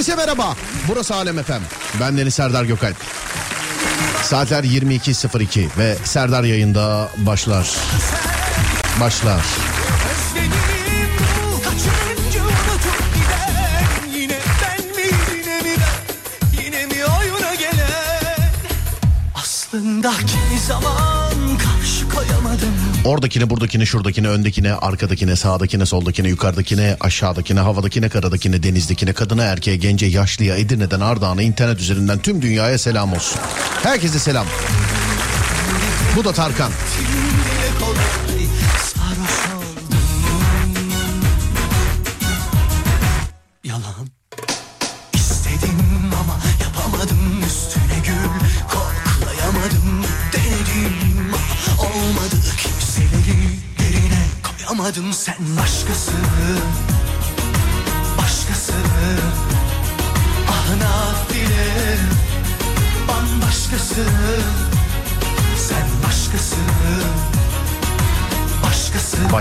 Herkese merhaba. Burası Alem Efem. Ben Deniz Serdar Gökalp. Saatler 22.02 ve Serdar yayında başlar. Başlar. Oradakine, buradakine, şuradakine, öndekine, arkadakine, sağdakine, soldakine, yukarıdakine, aşağıdakine, havadakine, karadakine, denizdekine, kadına, erkeğe, gence, yaşlıya, Edirne'den, Ardahan'a, internet üzerinden tüm dünyaya selam olsun. Herkese selam. Bu da Tarkan.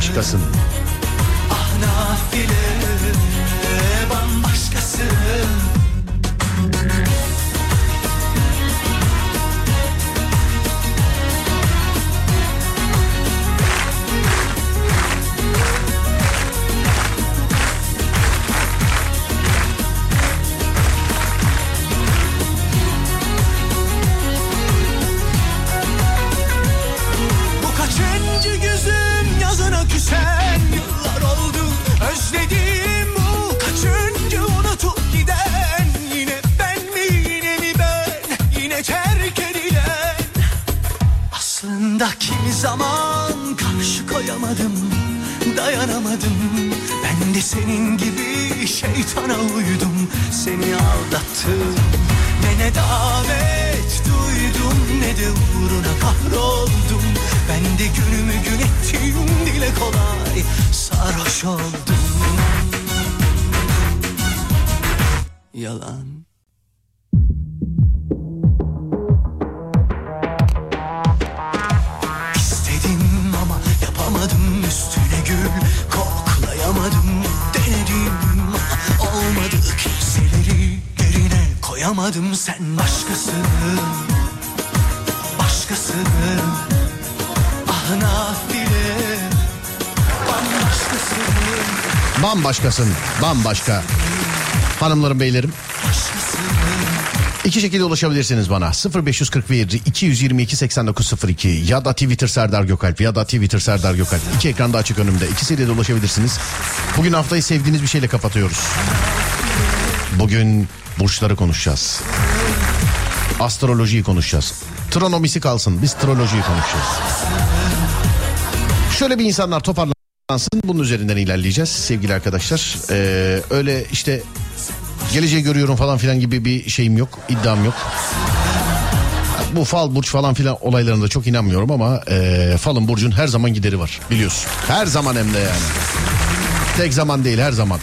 Başkası Bambaşkasın. Bambaşka. Hanımlarım beylerim. İki şekilde ulaşabilirsiniz bana. 0541 222 8902 ya da Twitter Serdar Gökalp ya da Twitter Serdar Gökalp. İki ekranda açık önümde. İkisiyle de ulaşabilirsiniz. Bugün haftayı sevdiğiniz bir şeyle kapatıyoruz. Bugün burçları konuşacağız. Astrolojiyi konuşacağız. Tronomisi kalsın. Biz trolojiyi konuşacağız. Şöyle bir insanlar toparlansın. Bunun üzerinden ilerleyeceğiz sevgili arkadaşlar. Ee, öyle işte geleceği görüyorum falan filan gibi bir şeyim yok. iddiam yok. Bu fal burç falan filan olaylarında çok inanmıyorum ama e, falın burcun her zaman gideri var biliyorsun. Her zaman hem de yani. Tek zaman değil her zaman.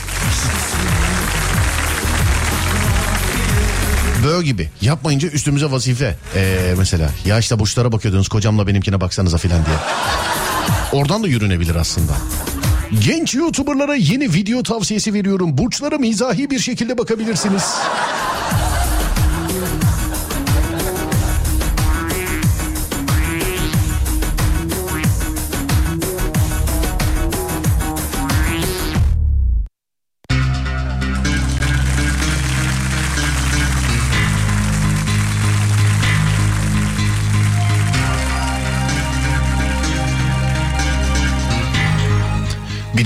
Böğ gibi yapmayınca üstümüze vazife. Ee, mesela ya işte burçlara bakıyordunuz kocamla benimkine baksanıza filan diye. Oradan da yürünebilir aslında. Genç YouTuber'lara yeni video tavsiyesi veriyorum. Burçlara mizahi bir şekilde bakabilirsiniz.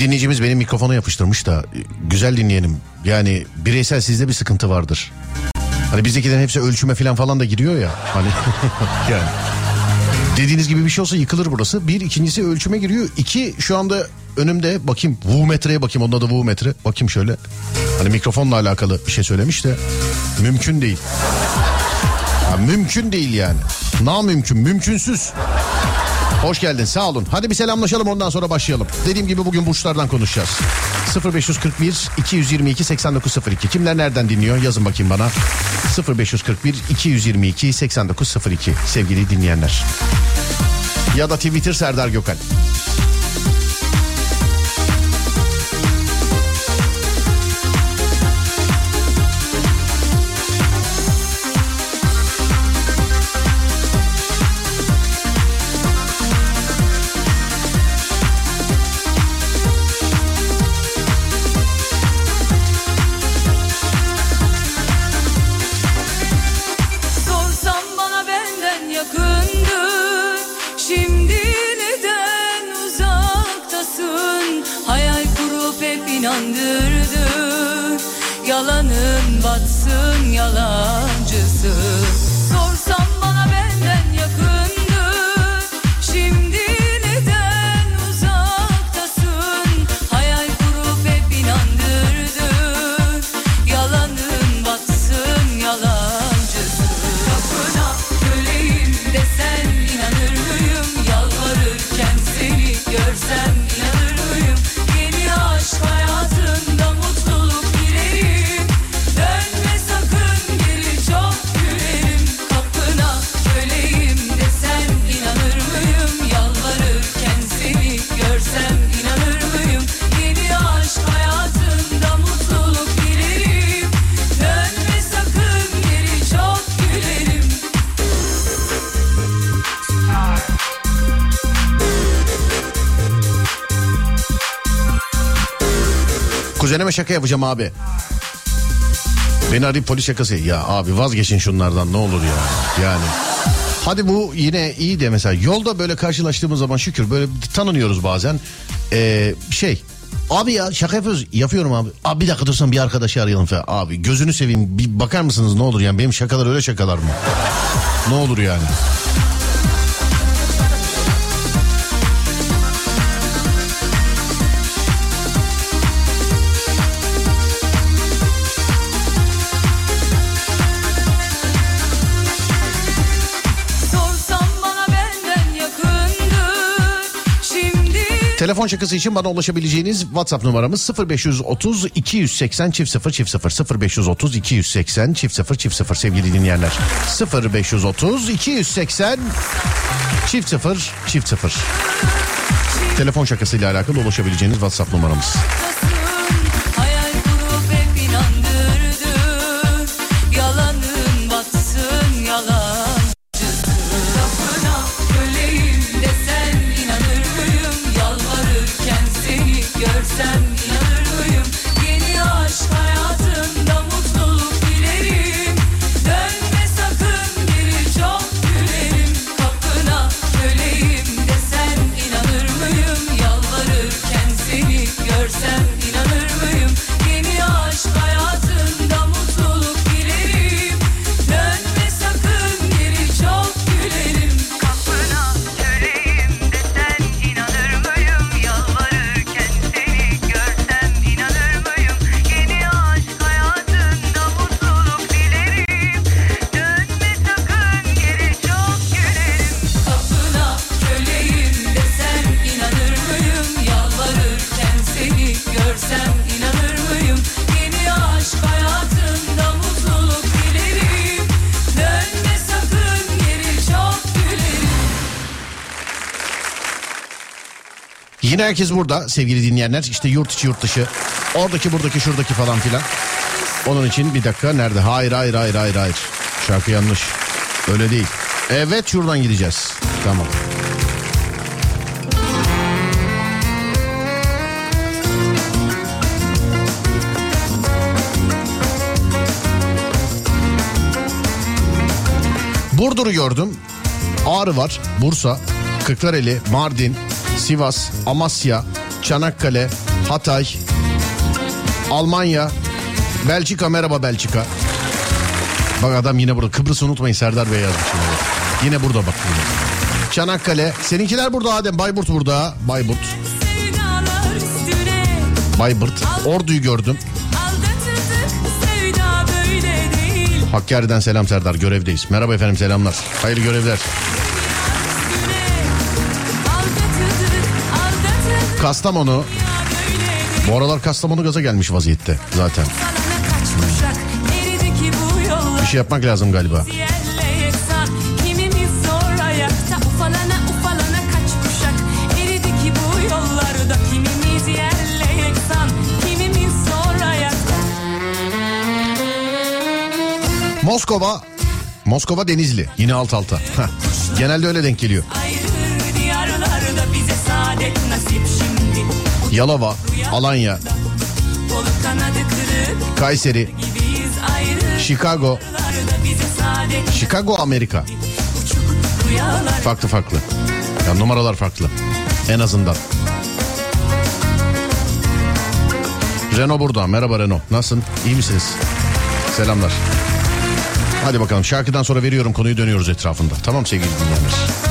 Bir dinleyicimiz benim mikrofona yapıştırmış da e, güzel dinleyelim. Yani bireysel sizde bir sıkıntı vardır. Hani bizdekilerin hepsi ölçüme falan falan da giriyor ya. Hani yani. Dediğiniz gibi bir şey olsa yıkılır burası. Bir ikincisi ölçüme giriyor. İki şu anda önümde bakayım Wu metreye bakayım onda da Wu metre. Bakayım şöyle. Hani mikrofonla alakalı bir şey söylemiş de mümkün değil. Ya mümkün değil yani. Na mümkün, mümkünsüz. Hoş geldin sağ olun. Hadi bir selamlaşalım ondan sonra başlayalım. Dediğim gibi bugün burçlardan konuşacağız. 0541 222 8902. Kimler nereden dinliyor? Yazın bakayım bana. 0541 222 8902 sevgili dinleyenler. Ya da Twitter Serdar Gökal. Yalancısı. Sorsam bana benden yakındın şaka yapacağım abi. Beni arayıp polis şakası. Ya abi vazgeçin şunlardan ne olur ya. Yani. Hadi bu yine iyi de mesela yolda böyle karşılaştığımız zaman şükür böyle tanınıyoruz bazen. Ee, şey abi ya şaka yapıyoruz yapıyorum abi. Abi bir dakika dursan bir arkadaşı arayalım falan. Abi gözünü seveyim bir bakar mısınız ne olur yani benim şakalar öyle şakalar mı? ne olur yani. Telefon şakası için bana ulaşabileceğiniz WhatsApp numaramız 0530 280 çift 0 çift 0 0530 280 çift 0 çift 0 sevgili dinleyenler. 0530 280 çift 0 çift 0 Telefon şakasıyla alakalı ulaşabileceğiniz WhatsApp numaramız. Herkes burada sevgili dinleyenler işte yurt içi yurt dışı oradaki buradaki şuradaki falan filan. Onun için bir dakika nerede? Hayır hayır hayır hayır hayır. Şarkı yanlış. Öyle değil. Evet şuradan gideceğiz. Tamam. Burdur'u gördüm. Ağrı var, Bursa, Kırklareli, Mardin, Sivas, Amasya, Çanakkale, Hatay, Almanya, Belçika merhaba Belçika. Bak adam yine burada. Kıbrıs'ı unutmayın Serdar Bey yazmış. Yine, burada bak. Çanakkale. Seninkiler burada Adem. Bayburt burada. Bayburt. Bayburt. Ordu'yu gördüm. Hakkari'den selam Serdar. Görevdeyiz. Merhaba efendim selamlar. Hayırlı görevler. Kastamonu. Bu aralar Kastamonu gaza gelmiş vaziyette zaten. Bir şey yapmak lazım galiba. Moskova. Moskova Denizli. Yine alt alta. Heh. Genelde öyle denk geliyor. Yalova, Alanya, Kayseri, Chicago. Chicago Amerika. Farklı farklı. Ya numaralar farklı. En azından. Renault burada. Merhaba Renault. Nasılsın? İyi misiniz? Selamlar. Hadi bakalım şarkıdan sonra veriyorum konuyu dönüyoruz etrafında. Tamam sevgili dinleyenler.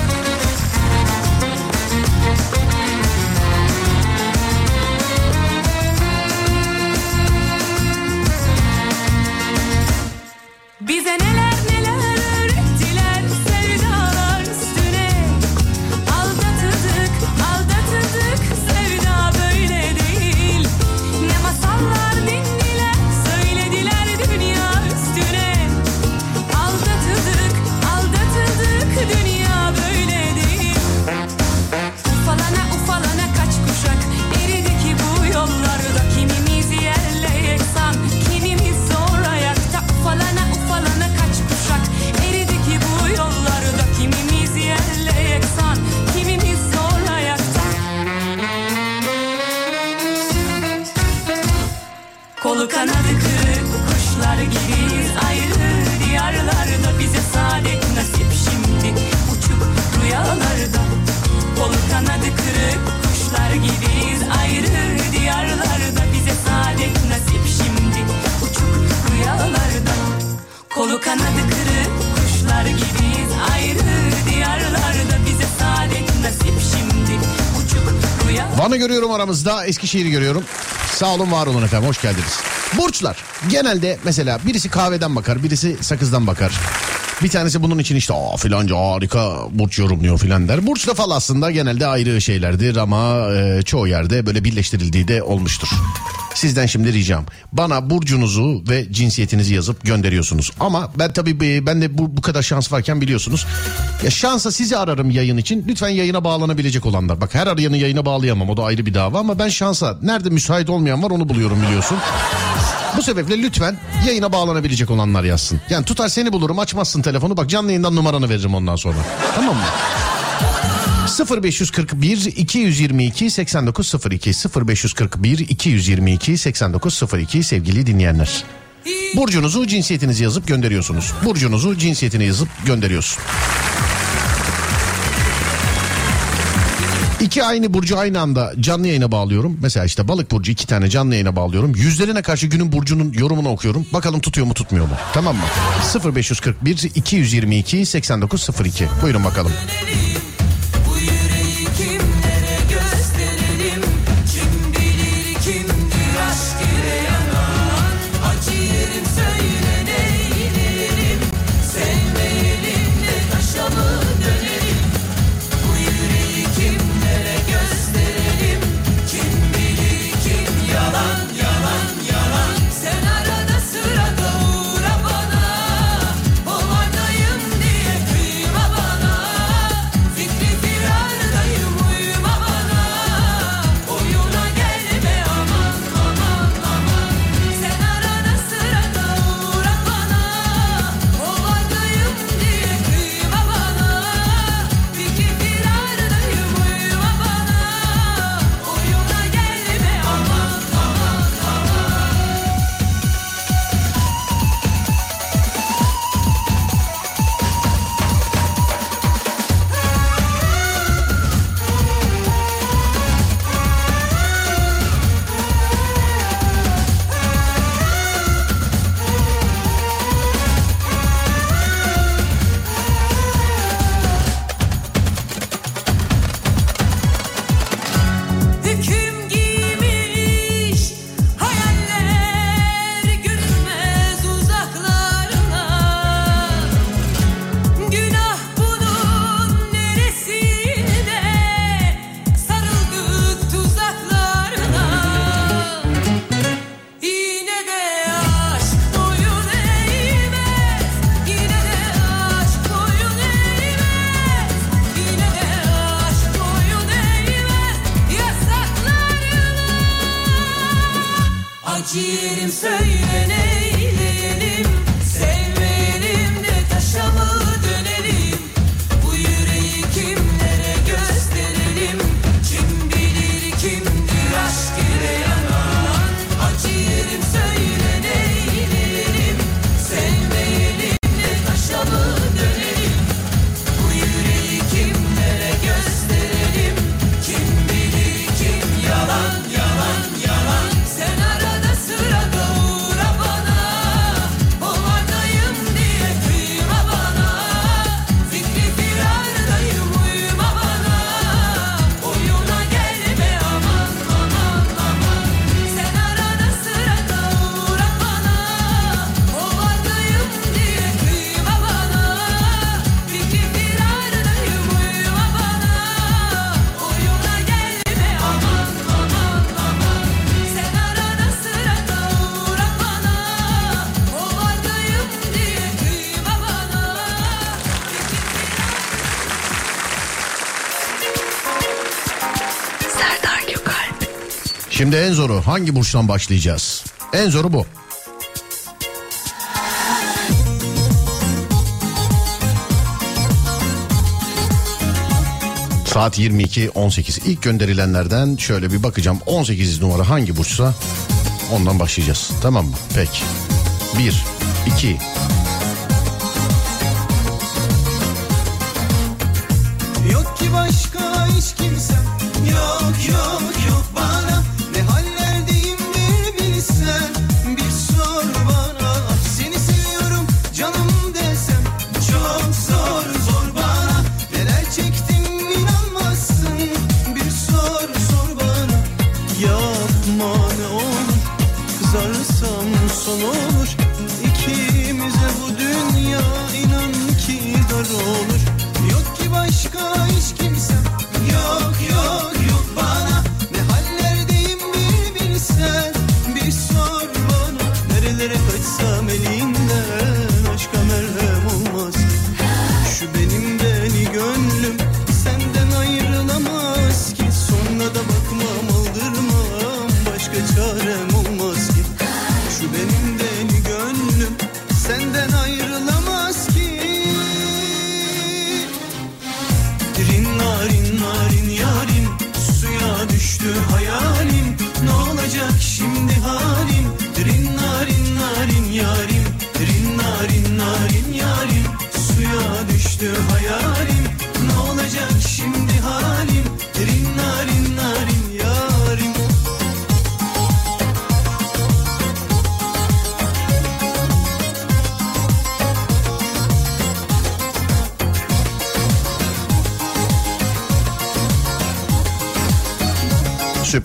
Van'ı görüyorum aramızda. Eskişehir'i görüyorum. Sağ olun var olun efendim hoş geldiniz. Burçlar genelde mesela birisi kahveden bakar birisi sakızdan bakar. Bir tanesi bunun için işte aa filanca harika burç yorumluyor filan der. Burç da fal aslında genelde ayrı şeylerdir ama e, çoğu yerde böyle birleştirildiği de olmuştur. Sizden şimdi ricam bana burcunuzu ve cinsiyetinizi yazıp gönderiyorsunuz. Ama ben tabii be- ben de bu, bu kadar şans varken biliyorsunuz. Ya şansa sizi ararım yayın için. Lütfen yayına bağlanabilecek olanlar. Bak her arayanı yayına bağlayamam o da ayrı bir dava ama ben şansa nerede müsait olmayan var onu buluyorum biliyorsun. Bu sebeple lütfen yayına bağlanabilecek olanlar yazsın. Yani tutar seni bulurum açmazsın telefonu bak canlı yayından numaranı veririm ondan sonra. Tamam mı? 0541 222 8902 0541 222 8902 sevgili dinleyenler. Burcunuzu cinsiyetinizi yazıp gönderiyorsunuz. Burcunuzu cinsiyetini yazıp gönderiyorsun. İki aynı burcu aynı anda canlı yayına bağlıyorum. Mesela işte balık burcu iki tane canlı yayına bağlıyorum. Yüzlerine karşı günün burcunun yorumunu okuyorum. Bakalım tutuyor mu tutmuyor mu? Tamam mı? 0541 222 8902. Buyurun bakalım. Bu en zoru hangi burçtan başlayacağız? En zoru bu. Saat 22.18. İlk gönderilenlerden şöyle bir bakacağım. 18 numara hangi burçsa ondan başlayacağız. Tamam mı? Peki. 1, 2,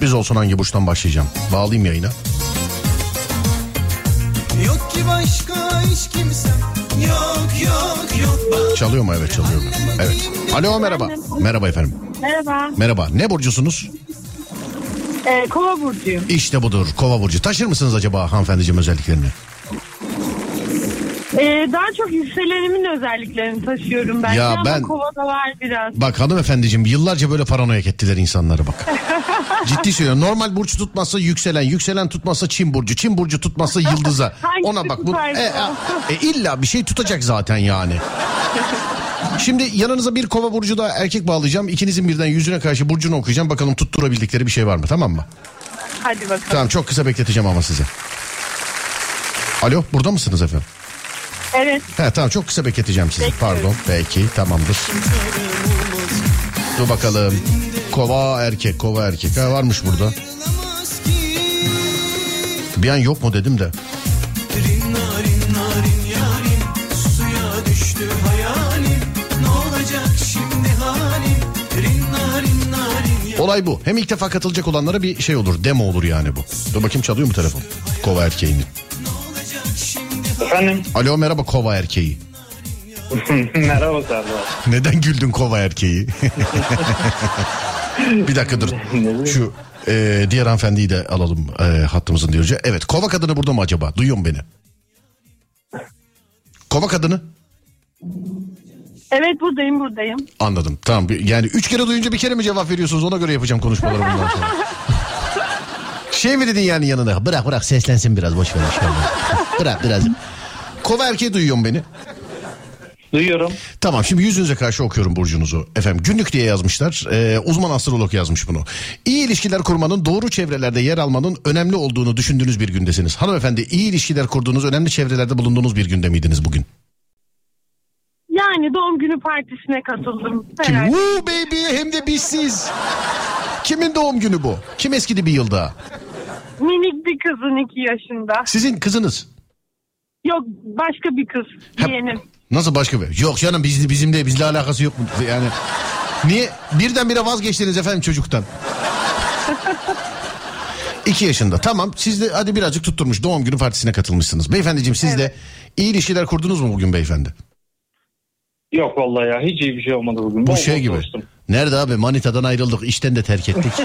sürpriz olsun hangi burçtan başlayacağım. Bağlayayım yayına. Yok ki başka hiç kimsem Yok yok yok Çalıyor mu? Evet çalıyor. Evet. Alo merhaba. Merhaba efendim. Merhaba. Merhaba. Ne burcusunuz? Ee, Kova burcuyum. İşte budur. Kova burcu. Taşır mısınız acaba hanımefendiciğim özelliklerini? Ee, daha çok yükselenimin özelliklerini taşıyorum ben. Ya Ama ben- Kova'da var biraz. Bak hanımefendiciğim yıllarca böyle paranoyak ettiler insanları bak. Ciddi söylüyorum. Normal burç tutmazsa yükselen, yükselen tutmazsa Çin burcu, Çin burcu tutmazsa yıldıza. Hangisi Ona bak bu tutarsa e, e, e, illa bir şey tutacak zaten yani. Şimdi yanınıza bir kova burcu da erkek bağlayacağım. İkinizin birden yüzüne karşı burcunu okuyacağım. Bakalım tutturabildikleri bir şey var mı tamam mı? Hadi bakalım. Tamam çok kısa bekleteceğim ama size. Alo burada mısınız efendim? Evet. He tamam çok kısa bekleteceğim sizi. Bekliyorum. Pardon peki tamamdır. Dur bakalım. Kova erkek kova erkek. Ha, varmış burada. Bir an yok mu dedim de. Olay bu. Hem ilk defa katılacak olanlara bir şey olur. Demo olur yani bu. Dur bakayım çalıyor mu telefon? Kova erkeğinin. Efendim Alo merhaba kova erkeği. merhaba Serdar. Neden güldün kova erkeği? bir dakika dur. Şu e, diğer hanımefendiyi de alalım e, hattımızın diyorca. Evet kova kadını burada mı acaba? Duyuyor mu beni? Kova kadını? Evet buradayım buradayım. Anladım. Tamam. Yani üç kere duyunca bir kere mi cevap veriyorsunuz? Ona göre yapacağım konuşmaları bundan sonra. şey mi dedin yani yanına? Bırak bırak seslensin biraz boş ver. bırak biraz. Kova erkeği duyuyor mu beni? Duyuyorum. Tamam şimdi yüzünüze karşı okuyorum burcunuzu. Efendim günlük diye yazmışlar. Ee, uzman astrolog yazmış bunu. İyi ilişkiler kurmanın doğru çevrelerde yer almanın önemli olduğunu düşündüğünüz bir gündesiniz. Hanımefendi iyi ilişkiler kurduğunuz önemli çevrelerde bulunduğunuz bir günde miydiniz bugün? Yani doğum günü partisine katıldım. Kim? Woo baby hem de bizsiz. Kimin doğum günü bu? Kim eskidi bir yılda? Minik bir kızın iki yaşında. Sizin kızınız. Yok başka bir kız. Hep- Yeğenim. Nasıl başka bir? Yok canım biz, bizimle bizle alakası yok. Yani niye birdenbire vazgeçtiniz efendim çocuktan? İki yaşında. Tamam siz de hadi birazcık tutturmuş doğum günü partisine katılmışsınız. Beyefendiciğim siz de iyi ilişkiler kurdunuz mu bugün beyefendi? Yok vallahi ya hiç iyi bir şey olmadı bugün. Bu Bol şey bol gibi. çalıştım. Nerede abi manitadan ayrıldık işten de terk ettik.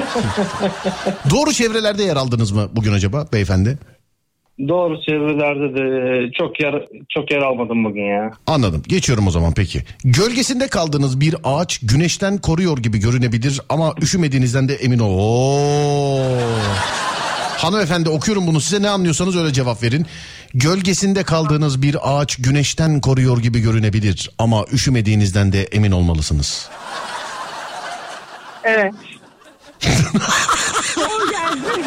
Doğru çevrelerde yer aldınız mı bugün acaba beyefendi? Doğru çevrelerde de çok yer çok yer almadım bugün ya. Anladım. Geçiyorum o zaman peki. Gölgesinde kaldığınız bir ağaç güneşten koruyor gibi görünebilir ama üşümediğinizden de emin ol. Oo. Hanımefendi okuyorum bunu size ne anlıyorsanız öyle cevap verin. Gölgesinde kaldığınız bir ağaç güneşten koruyor gibi görünebilir ama üşümediğinizden de emin olmalısınız. Evet. Doğru geldi.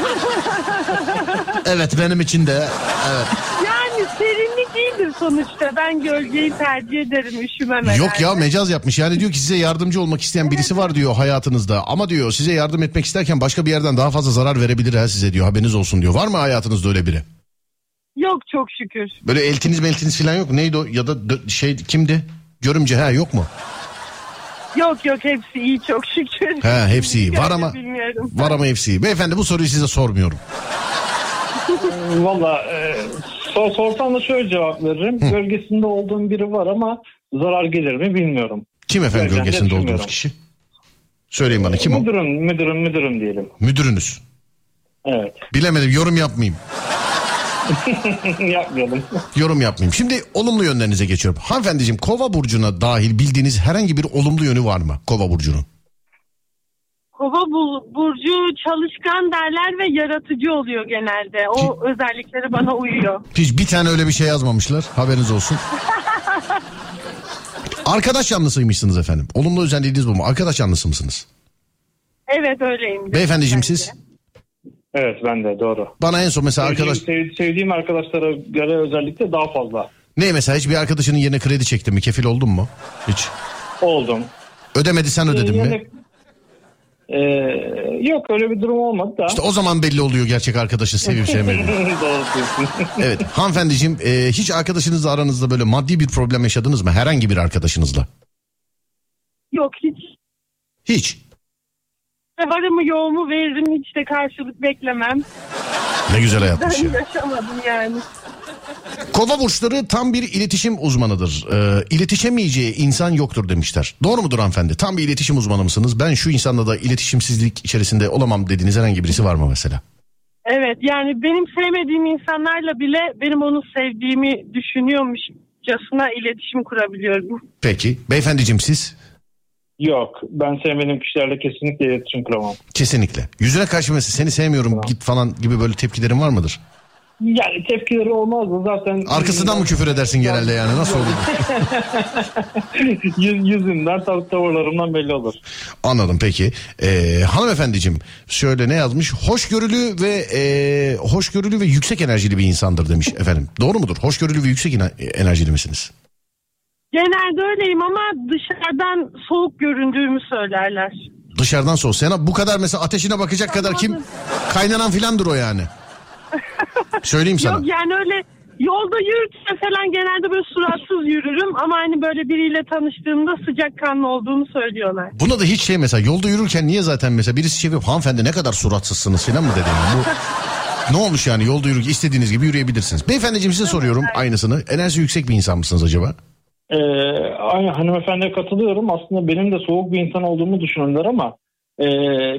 Evet benim için de evet. Yani serinlik iyidir sonuçta. Ben gölgeyi tercih ederim üşümem Yok ya mecaz yapmış yani diyor ki size yardımcı olmak isteyen birisi var diyor hayatınızda ama diyor size yardım etmek isterken başka bir yerden daha fazla zarar verebilir ha size diyor haberiniz olsun diyor. Var mı hayatınızda öyle biri? Yok çok şükür. Böyle eltiniz meltiniz falan yok neydi o ya da dö- şey kimdi? Görümce ha yok mu? Yok yok hepsi iyi çok şükür. He hepsi iyi. Var ama Bilmiyorum. var ama hepsi iyi. Beyefendi bu soruyu size sormuyorum. Valla e, sor, sorsan da şöyle cevap veririm. Gölgesinde olduğum biri var ama zarar gelir mi bilmiyorum. Kim efendim de gölgesinde olduğunuz kişi? Söyleyin bana kim o? Müdürüm, müdürüm, müdürüm diyelim. Müdürünüz. Evet. Bilemedim yorum yapmayayım. Yapmayalım. Yorum yapmayayım. Şimdi olumlu yönlerinize geçiyorum. Hanımefendiciğim kova burcuna dahil bildiğiniz herhangi bir olumlu yönü var mı? Kova burcunun. Kova bu- burcu çalışkan derler ve yaratıcı oluyor genelde. O özellikleri bana uyuyor. Hiç bir tane öyle bir şey yazmamışlar. Haberiniz olsun. Arkadaş yanlısıymışsınız efendim. Olumlu özelliğiniz bu mu? Arkadaş yanlısı mısınız? Evet öyleyim. Beyefendiciğim Bence. siz? Evet ben de doğru. Bana en son mesela arkadaş... Sevdiğim, sev- sevdiğim arkadaşlara göre özellikle daha fazla Ne mesela hiç bir arkadaşının yerine kredi çektin mi? Kefil oldun mu? Hiç. oldum. Ödemedi sen ödedin mi? Yani, e, yok öyle bir durum olmadı da. İşte o zaman belli oluyor gerçek arkadaşı sevip sevmediğini. Doğru diyorsun. Evet hanımefendiciğim e, hiç arkadaşınızla aranızda böyle maddi bir problem yaşadınız mı? Herhangi bir arkadaşınızla. Yok hiç. Hiç. Varımı yoğumu veririm hiç de karşılık beklemem. Ne güzel hayatmış Ben ya. yaşamadım yani. Kova burçları tam bir iletişim uzmanıdır. Ee, iletişemeyeceği insan yoktur demişler. Doğru mudur hanımefendi? Tam bir iletişim uzmanı mısınız? Ben şu insanla da iletişimsizlik içerisinde olamam dediğiniz herhangi birisi var mı mesela? Evet yani benim sevmediğim insanlarla bile benim onu sevdiğimi düşünüyormuşçasına iletişim kurabiliyorum. Peki. Beyefendiciğim siz? Yok ben sevmediğim kişilerle kesinlikle iletişim kuramam. Kesinlikle. Yüzüne karşı mesela seni sevmiyorum git falan gibi böyle tepkilerin var mıdır? Yani tepkileri olmazdı zaten. Arkasından mı küfür edersin genelde yani? Nasıl olur? Yüz, yüzünden tav- tavırlarımdan belli olur. Anladım peki. Ee, hanımefendiciğim şöyle ne yazmış? Hoşgörülü ve e, hoşgörülü ve yüksek enerjili bir insandır demiş efendim. Doğru mudur? Hoşgörülü ve yüksek enerjili misiniz? Genelde öyleyim ama dışarıdan soğuk göründüğümü söylerler. Dışarıdan soğuk. Sen bu kadar mesela ateşine bakacak kadar kim? Kaynanan filandır o yani. Söyleyeyim sana. Yok yani öyle yolda yürürken falan genelde böyle suratsız yürürüm ama hani böyle biriyle tanıştığımda sıcakkanlı olduğumu söylüyorlar. Buna da hiç şey mesela yolda yürürken niye zaten mesela birisi şey yapıyor hanımefendi ne kadar suratsızsınız filan mı dedi yani. Bu, ne olmuş yani yolda yürürken istediğiniz gibi yürüyebilirsiniz. Beyefendiciğim size soruyorum aynısını. Enerjisi yüksek bir insan mısınız acaba? Ee, aynı hanımefendiye katılıyorum. Aslında benim de soğuk bir insan olduğumu düşünürler ama e,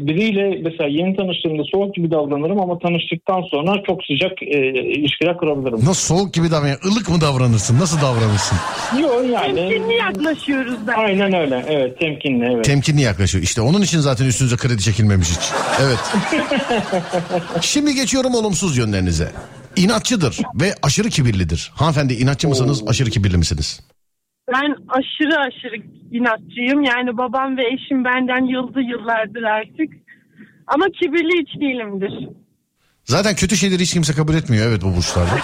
biriyle mesela yeni tanıştığımda soğuk gibi davranırım ama tanıştıktan sonra çok sıcak e, ilişkiler kurabilirim. Nasıl soğuk gibi davranıyor? Ilık mı davranırsın? Nasıl davranırsın? Yok yani. Temkinli yaklaşıyoruz ben. Aynen öyle. Evet temkinli evet. Temkinli yaklaşıyor. İşte onun için zaten üstünüze kredi çekilmemiş hiç. Evet. Şimdi geçiyorum olumsuz yönlerinize. İnatçıdır ve aşırı kibirlidir. Hanımefendi inatçı mısınız, aşırı kibirli misiniz? Ben aşırı aşırı inatçıyım. Yani babam ve eşim benden yıldı yıllardır artık. Ama kibirli hiç değilimdir. Zaten kötü şeyleri hiç kimse kabul etmiyor evet bu burçlarda.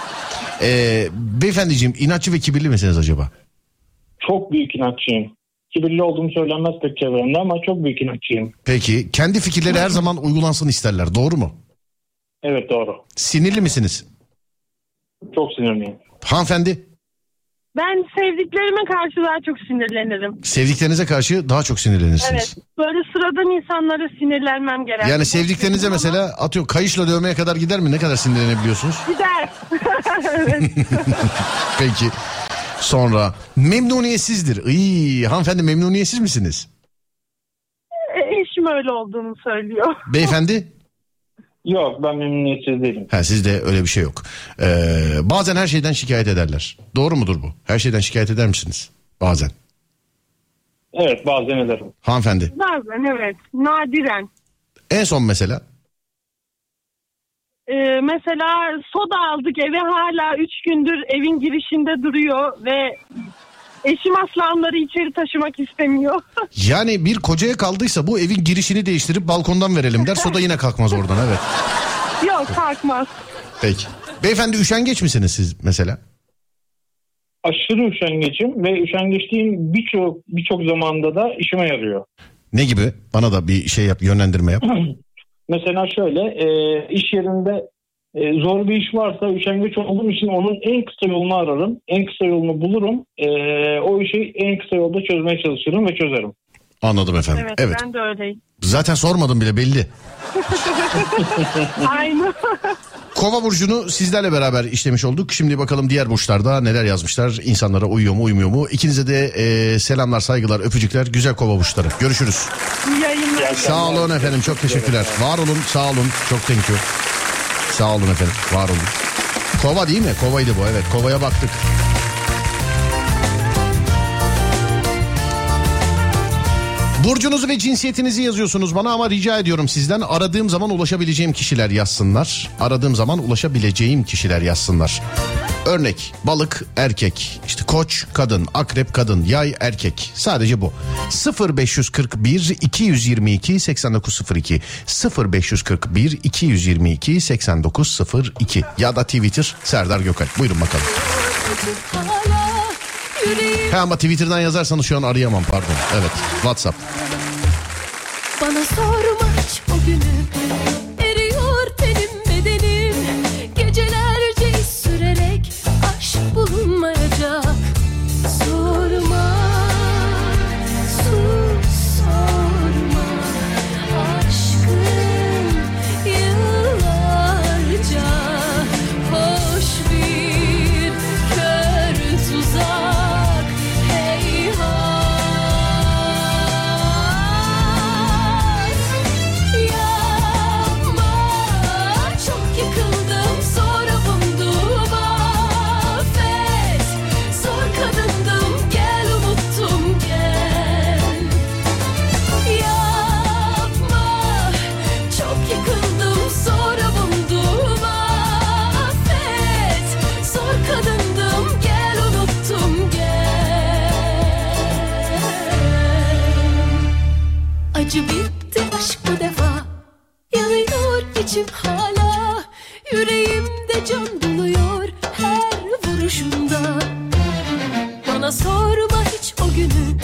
ee, beyefendiciğim inatçı ve kibirli misiniz acaba? Çok büyük inatçıyım. Kibirli olduğum söylenmez pek çevremde ama çok büyük inatçıyım. Peki kendi fikirleri her zaman uygulansın isterler doğru mu? Evet doğru. Sinirli misiniz? Çok sinirliyim. Hanımefendi Ben sevdiklerime karşı daha çok sinirlenirim. sevdiklerinize karşı daha çok sinirlenirsiniz. Evet. Böyle sıradan insanlara sinirlenmem gerekir. Yani sevdiklerinize mesela atıyor kayışla dövmeye kadar gider mi? Ne kadar sinirlenebiliyorsunuz? Gider. evet. Peki. Sonra memnuniyetsizdir. İyi, hanımefendi memnuniyetsiz misiniz? E, Eşim öyle olduğunu söylüyor. Beyefendi? Yok ben memnuniyetsiz değilim. Ha sizde öyle bir şey yok. Ee, bazen her şeyden şikayet ederler. Doğru mudur bu? Her şeyden şikayet eder misiniz? Bazen. Evet bazen ederim. Hanımefendi. Bazen evet. Nadiren. En son mesela. Ee, mesela soda aldık eve hala 3 gündür evin girişinde duruyor ve eşim asla onları içeri taşımak istemiyor. Yani bir kocaya kaldıysa bu evin girişini değiştirip balkondan verelim der. Soda yine kalkmaz oradan evet. Yok kalkmaz. Peki. Beyefendi üşengeç misiniz siz mesela? Aşırı üşengeçim ve üşengeçliğim birçok birçok zamanda da işime yarıyor. Ne gibi? Bana da bir şey yap, yönlendirme yap. Mesela şöyle e, iş yerinde e, zor bir iş varsa üşengeç olduğum için onun en kısa yolunu ararım. En kısa yolunu bulurum. E, o işi en kısa yolda çözmeye çalışırım ve çözerim. Anladım efendim. Evet, Evet. ben de öyleyim. Zaten sormadım bile belli. Aynı. Kova burcunu sizlerle beraber işlemiş olduk. Şimdi bakalım diğer burçlarda neler yazmışlar. İnsanlara uyuyor mu uymuyor mu? İkinize de e, selamlar saygılar öpücükler. Güzel kova burçları. Görüşürüz. İyi yayınlar. Sağ olun efendim çok teşekkürler. Var olun sağ olun çok thank you. Sağ olun efendim var olun. Kova değil mi? Kovaydı bu evet kovaya baktık. Burcunuzu ve cinsiyetinizi yazıyorsunuz bana ama rica ediyorum sizden aradığım zaman ulaşabileceğim kişiler yazsınlar. Aradığım zaman ulaşabileceğim kişiler yazsınlar. Örnek balık erkek işte koç kadın akrep kadın yay erkek sadece bu 0541 222 8902 0541 222 8902 ya da Twitter Serdar Gökal buyurun bakalım. Yüreğim Ha ama Twitter'dan yazarsanız şu an arayamam pardon. Evet WhatsApp. Bana sorma içim hala Yüreğimde can doluyor her vuruşunda Bana sorma hiç o günü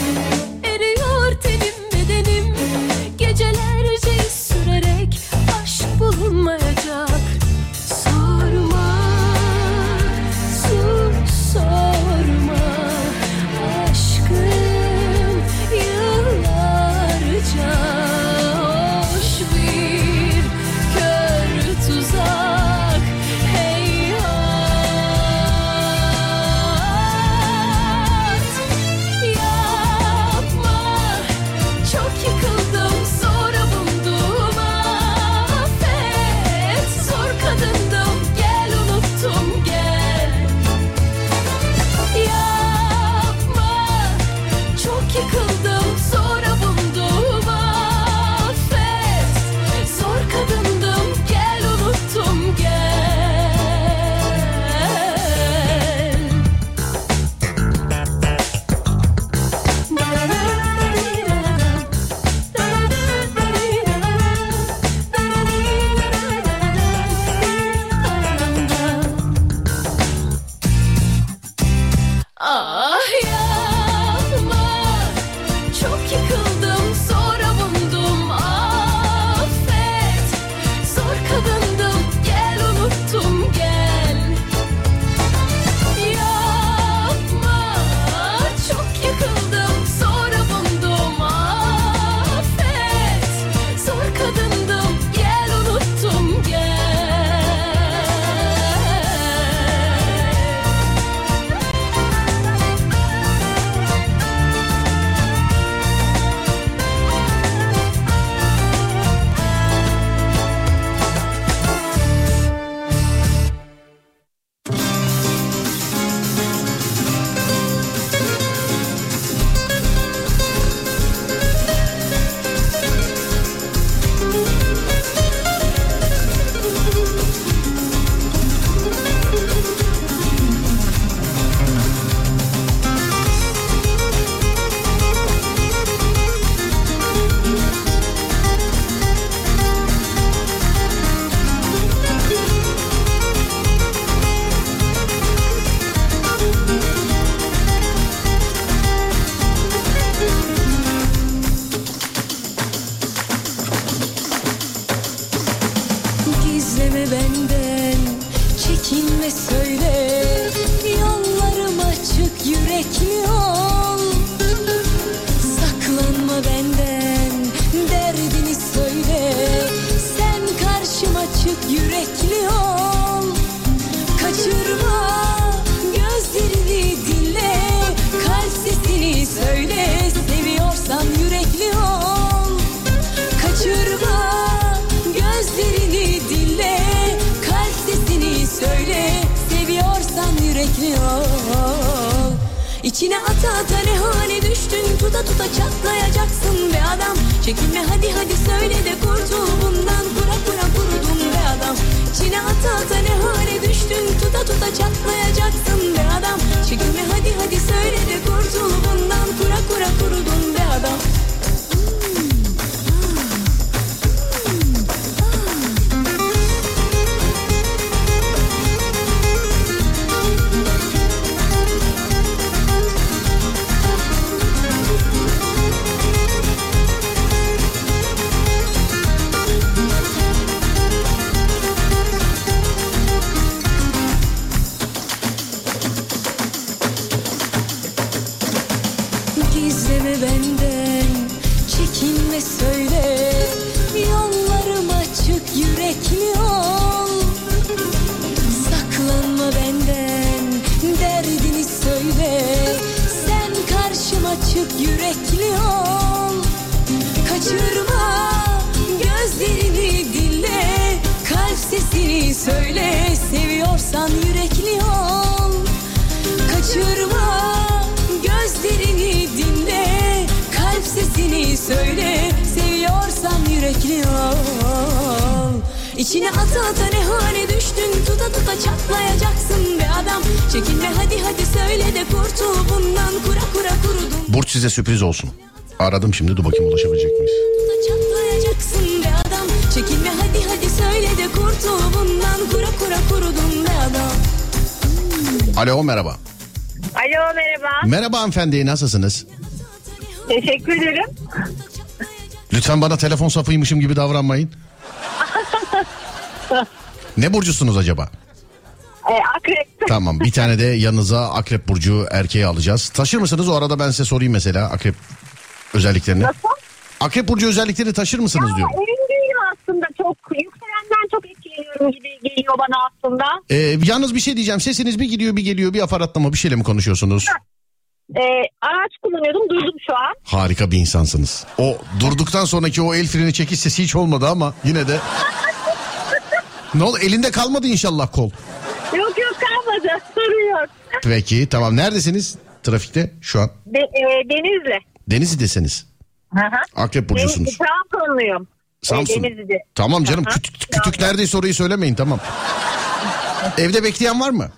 sürpriz olsun. Aradım şimdi dur bakayım ulaşabilecek miyiz? Çekinme hadi hadi söyle de kurtul bundan Kura kura kurudun be adam Alo merhaba. Alo merhaba. Merhaba hanımefendi nasılsınız? Teşekkür ederim. Lütfen bana telefon safıymışım gibi davranmayın. ne burcusunuz acaba? Tamam bir tane de yanınıza akrep burcu erkeği alacağız. Taşır mısınız? O arada ben size sorayım mesela akrep özelliklerini. Nasıl? Akrep burcu özellikleri taşır mısınız Ya, diyorum. emin değilim aslında. Çok yükselenden çok etkileniyorum gibi geliyor bana aslında. Ee, yalnız bir şey diyeceğim. Sesiniz bir gidiyor bir geliyor bir aparatlama bir şeyle mi konuşuyorsunuz? Ee, araç kullanıyordum durdum şu an. Harika bir insansınız. O durduktan sonraki o el freni çekiş sesi hiç olmadı ama yine de. ne oldu elinde kalmadı inşallah kol. Yok yok kalmadı. Sorun yok. Peki tamam neredesiniz trafikte şu an? De, e, Denizli. Denizli'desiniz. Hı hı. Akrep burcusunuz. Denizli. Trabzonluyum. Samsun. Ee, Denizli'de. Tamam canım Aha. kütük, kütük neredeyse orayı söylemeyin tamam. Evde bekleyen var mı?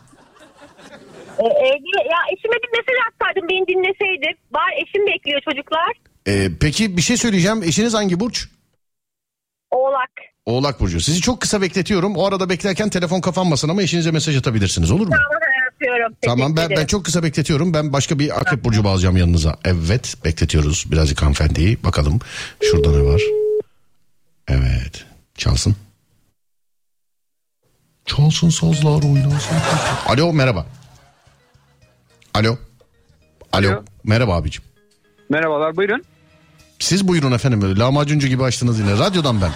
Ee, evde, ya eşime bir mesaj atsaydım beni dinleseydi. Var eşim bekliyor çocuklar. Ee, peki bir şey söyleyeceğim. Eşiniz hangi burç? Oğlak. Oğlak burcu. Sizi çok kısa bekletiyorum. O arada beklerken telefon kapanmasın ama eşinize mesaj atabilirsiniz olur mu? Tamam yapıyorum. Tamam ben ben çok kısa bekletiyorum. Ben başka bir akrep burcu bağlayacağım yanınıza. Evet bekletiyoruz birazcık hanımefendiyi. Bakalım şurada ne var? Evet çalsın. Çalsın sazlar oynasın. Alo merhaba. Alo. Alo. Alo. Merhaba abicim. Merhabalar buyurun. Siz buyurun efendim. Böyle Lahmacuncu gibi açtınız yine. Radyodan ben.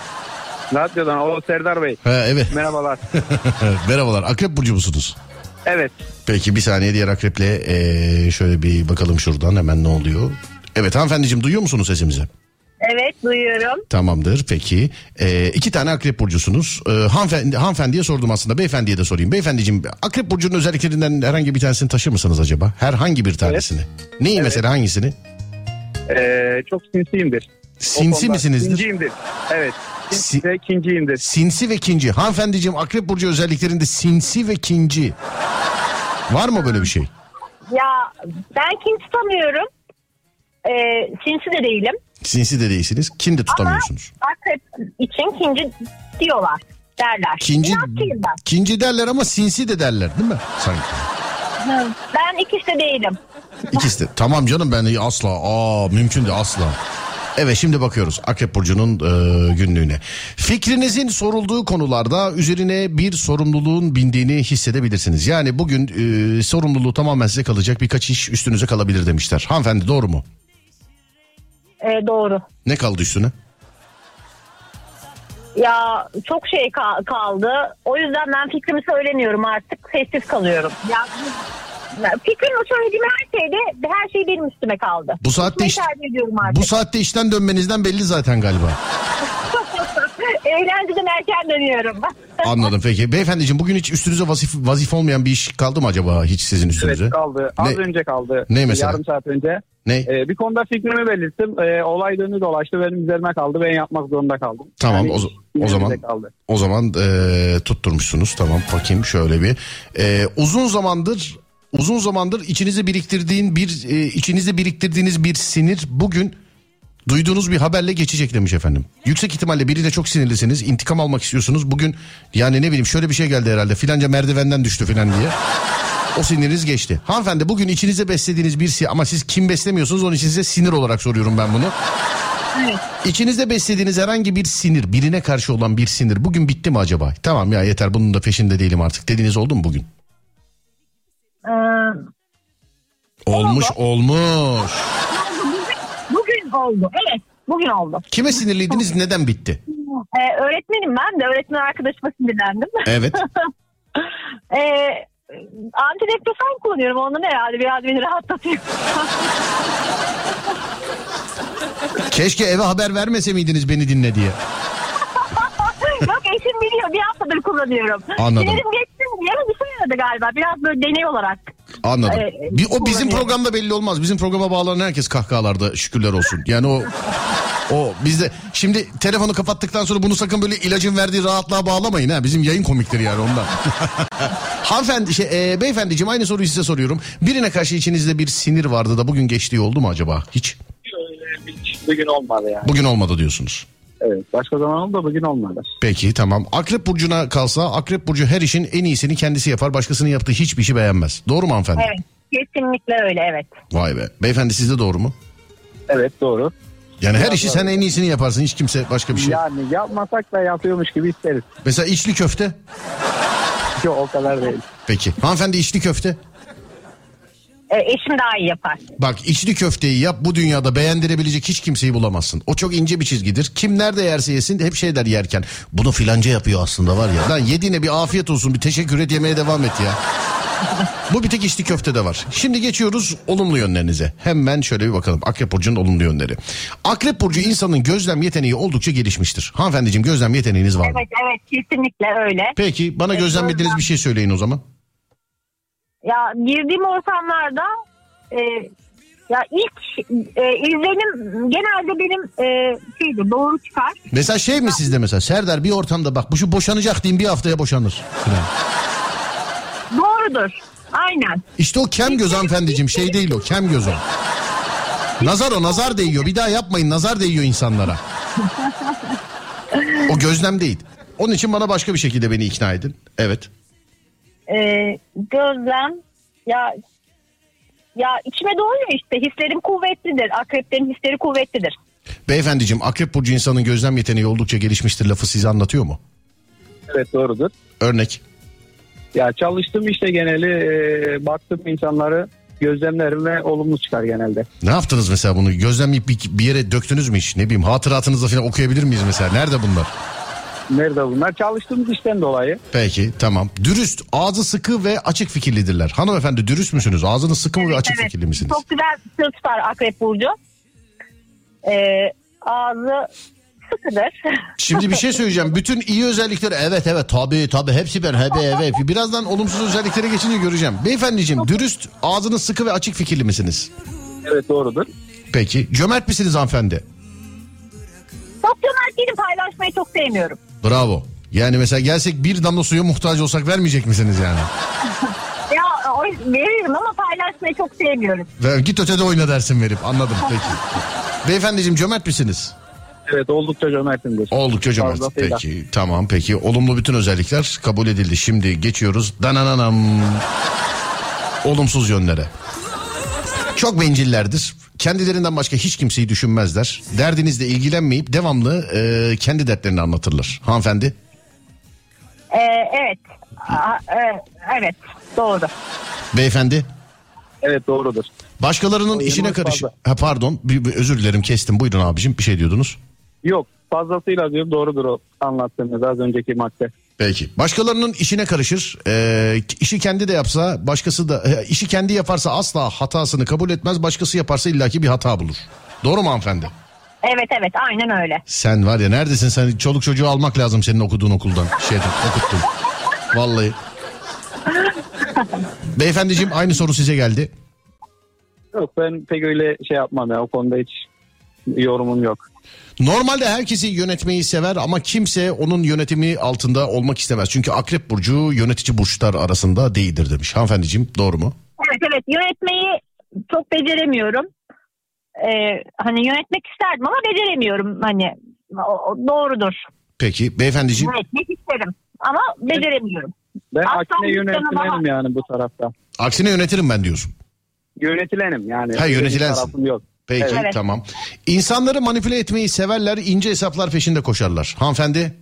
Radyodan o Serdar Bey. Ha, evet. Merhabalar. Merhabalar. Akrep burcu musunuz? Evet. Peki bir saniye diğer akreple eee, şöyle bir bakalım şuradan hemen ne oluyor. Evet hanımefendiciğim duyuyor musunuz sesimizi? Evet duyuyorum. Tamamdır peki. Ee, iki tane akrep burcusunuz. Ee, hanımefendi, hanımefendiye sordum aslında beyefendiye de sorayım. Beyefendiciğim akrep burcunun özelliklerinden herhangi bir tanesini taşır mısınız acaba? Herhangi bir tanesini. Neyi mesela hangisini? Ee, çok sinsiyimdir. Sinsi misinizdir? Kinciyimdir. Evet. Sinsi Si- ve kinciyimdir. Sinsi ve kinci. Hanımefendiciğim akrep burcu özelliklerinde sinsi ve kinci. Var mı böyle bir şey? Ya ben kim tutamıyorum. Ee, cinsi de değilim. Sinsi de değilsiniz. Kin de tutamıyorsunuz. Akrep için kinci diyorlar. Derler. Kinci, İnatçıyım ben. kinci derler ama sinsi de derler değil mi? Sanki. Ben ikisi de değilim. İkisi de. Tamam canım ben asla. Aa mümkün de asla. Evet şimdi bakıyoruz Akrep Burcu'nun e, günlüğüne. Fikrinizin sorulduğu konularda üzerine bir sorumluluğun bindiğini hissedebilirsiniz. Yani bugün e, sorumluluğu tamamen size kalacak birkaç iş üstünüze kalabilir demişler. Hanımefendi doğru mu? Ee, doğru. Ne kaldı üstüne? Ya çok şey ka- kaldı. O yüzden ben fikrimi söylemiyorum artık. Sessiz kalıyorum. Ya, ya fikrimi söylediğim her şeyde her şey benim üstüme kaldı. Bu saatte iş-. Bu saatte işten dönmenizden belli zaten galiba. Eğlenceden erken dönüyorum. Anladım peki. Beyefendiciğim bugün hiç üstünüze vazif, vazif olmayan bir iş kaldı mı acaba hiç sizin üstünüze? Evet kaldı. Az Ne- önce kaldı. Ne mesela? Yarım saat önce. Ne? Ee, bir konuda fikrimi belirttim. Ee, olay dönü dolaştı. Benim üzerime kaldı. Ben yapmak zorunda kaldım. Tamam, Yani o- o zaman- Kaldı. O zaman e, tutturmuşsunuz. Tamam bakayım şöyle bir. E, uzun zamandır uzun zamandır içinize biriktirdiğin bir e, içinizde biriktirdiğiniz bir sinir bugün duyduğunuz bir haberle geçecek demiş efendim. Yüksek ihtimalle biriyle çok sinirlisiniz. intikam almak istiyorsunuz. Bugün yani ne bileyim şöyle bir şey geldi herhalde. Filanca merdivenden düştü filan diye. O siniriniz geçti. Hanımefendi bugün içinize beslediğiniz bir si ama siz kim beslemiyorsunuz onun için size sinir olarak soruyorum ben bunu. İçinizde beslediğiniz herhangi bir sinir, birine karşı olan bir sinir bugün bitti mi acaba? Tamam ya yeter bunun da peşinde değilim artık dediğiniz oldu mu bugün? Olmuş olmuş. bugün oldu. Evet. Bugün oldu. Kime sinirliydiniz neden bitti? Ee, öğretmenim ben de. Öğretmen arkadaşıma sinirlendim. Evet. ee, antidepresan kullanıyorum. Ondan herhalde biraz beni rahatlatıyor. Keşke eve haber vermese miydiniz beni dinle diye. Biliyor. Bir haftadır kullanıyorum. Anladım. Sinirim geçti mi diye bir şey aradı galiba. Biraz böyle deney olarak. Anladım. Ee, Bir, o bizim programda belli olmaz. Bizim programa bağlanan herkes kahkahalarda şükürler olsun. Yani o o bizde şimdi telefonu kapattıktan sonra bunu sakın böyle ilacın verdiği rahatlığa bağlamayın ha. Bizim yayın komiktir yani ondan. Hanımefendi şey e, beyefendiciğim aynı soruyu size soruyorum. Birine karşı içinizde bir sinir vardı da bugün geçtiği oldu mu acaba? Hiç. Bugün olmadı yani. Bugün olmadı diyorsunuz. Evet. Başka zaman oldu da bugün olmadı. Peki tamam. Akrep burcuna kalsa Akrep burcu her işin en iyisini kendisi yapar. Başkasının yaptığı hiçbir işi beğenmez. Doğru mu hanımefendi? Evet. Kesinlikle öyle evet. Vay be. Beyefendi sizde doğru mu? Evet doğru. Yani her işi sen en iyisini yaparsın. Hiç kimse başka bir şey. Yani yapmasak da yapıyormuş gibi isteriz. Mesela içli köfte. Yok o kadar değil. Peki. Hanımefendi içli köfte. Ee, eşim daha iyi yapar. Bak içli köfteyi yap bu dünyada beğendirebilecek hiç kimseyi bulamazsın. O çok ince bir çizgidir. Kim nerede yerse yesin hep şey der yerken. Bunu filanca yapıyor aslında var ya. Lan yediğine bir afiyet olsun bir teşekkür et yemeye devam et ya. Bu bir tek içli köfte de var. Şimdi geçiyoruz olumlu yönlerinize. Hemen şöyle bir bakalım. Akrep Burcu'nun olumlu yönleri. Akrep Burcu insanın gözlem yeteneği oldukça gelişmiştir. Hanımefendiciğim gözlem yeteneğiniz var mı? Evet evet kesinlikle öyle. Peki bana gözlemlediğiniz bir şey söyleyin o zaman. Ya girdiğim ortamlarda e, ya ilk e, izlenim genelde benim e, şeydi doğru çıkar. Mesela şey mi sizde mesela Serdar bir ortamda bak bu şu boşanacak diyeyim bir haftaya boşanır. Falan. Doğrudur. Aynen. İşte o kem göz hanımefendiciğim şey değil o kem göz o. Nazar o nazar değiyor bir daha yapmayın nazar değiyor insanlara. O gözlem değil. Onun için bana başka bir şekilde beni ikna edin. Evet. E, gözlem ya ya içime doğuyor işte hislerim kuvvetlidir. Akreplerin hisleri kuvvetlidir. Beyefendiciğim Akrep Burcu insanın gözlem yeteneği oldukça gelişmiştir lafı size anlatıyor mu? Evet doğrudur. Örnek. Ya çalıştım işte geneli e, baktım insanları gözlemlerim ve olumlu çıkar genelde. Ne yaptınız mesela bunu? Gözlemleyip bir, bir yere döktünüz mü hiç? Ne bileyim hatıratınızda falan okuyabilir miyiz mesela? Nerede bunlar? Nerede bunlar? Çalıştığımız işten dolayı. Peki tamam. Dürüst, ağzı sıkı ve açık fikirlidirler. Hanımefendi dürüst müsünüz? Ağzınız sıkı mı ve açık Evet, fikirli misiniz? Çok güzel sır tutar Akrep Burcu. E, ağzı sıkıdır. Şimdi bir şey söyleyeceğim. Bütün iyi özellikleri evet evet tabii tabii hepsi ben hebe evet. Birazdan olumsuz özelliklere geçince göreceğim. Beyefendiciğim dürüst, ağzınız sıkı ve açık fikirli misiniz? Evet doğrudur. Peki. Cömert misiniz hanımefendi? çok cömert değilim paylaşmayı çok sevmiyorum. Bravo. Yani mesela gelsek bir damla suya muhtaç olsak vermeyecek misiniz yani? Ya o, veririm ama paylaşmayı çok sevmiyorum. Ver, git ötede oyna dersin verip anladım peki. Beyefendiciğim cömert misiniz? Evet oldukça cömertimdir. Oldukça cömert. Fazlasıyla. Peki tamam peki. Olumlu bütün özellikler kabul edildi. Şimdi geçiyoruz. Danananam. Olumsuz yönlere. Çok bencillerdir. Kendilerinden başka hiç kimseyi düşünmezler. Derdinizle ilgilenmeyip devamlı e, kendi dertlerini anlatırlar. Hanımefendi. Ee, evet. Aa, e, evet. Doğru. Beyefendi. Evet doğrudur. Başkalarının O işine karış. fazla. Ha pardon bir, bir özür dilerim kestim. Buyurun abicim bir şey diyordunuz. Yok fazlasıyla diyorum doğrudur o anlattığınız az önceki madde. Peki. Başkalarının işine karışır. Ee, işi kendi de yapsa, başkası da e, işi kendi yaparsa asla hatasını kabul etmez. Başkası yaparsa illaki bir hata bulur. Doğru mu hanımefendi? Evet evet aynen öyle. Sen var ya neredesin sen çoluk çocuğu almak lazım senin okuduğun okuldan. Şeyden okuttun. Vallahi. Beyefendiciğim aynı soru size geldi. Yok ben pek öyle şey yapmam ya o konuda hiç yorumum yok. Normalde herkesi yönetmeyi sever ama kimse onun yönetimi altında olmak istemez. Çünkü akrep burcu yönetici burçlar arasında değildir demiş. Hanımefendiciğim doğru mu? Evet evet yönetmeyi çok beceremiyorum. Ee, hani yönetmek isterdim ama beceremiyorum hani o, o doğrudur. Peki beyefendiciğim Yönetmek isterim ama beceremiyorum. Ben Aslan aksine yönetilenim canım yani bu tarafta. aksine yönetirim ben diyorsun. Yönetilenim yani. Ha, yönetilensin. Tarafım yok. Peki Evet. tamam. İnsanları manipüle etmeyi severler ince hesaplar peşinde koşarlar. Hanımefendi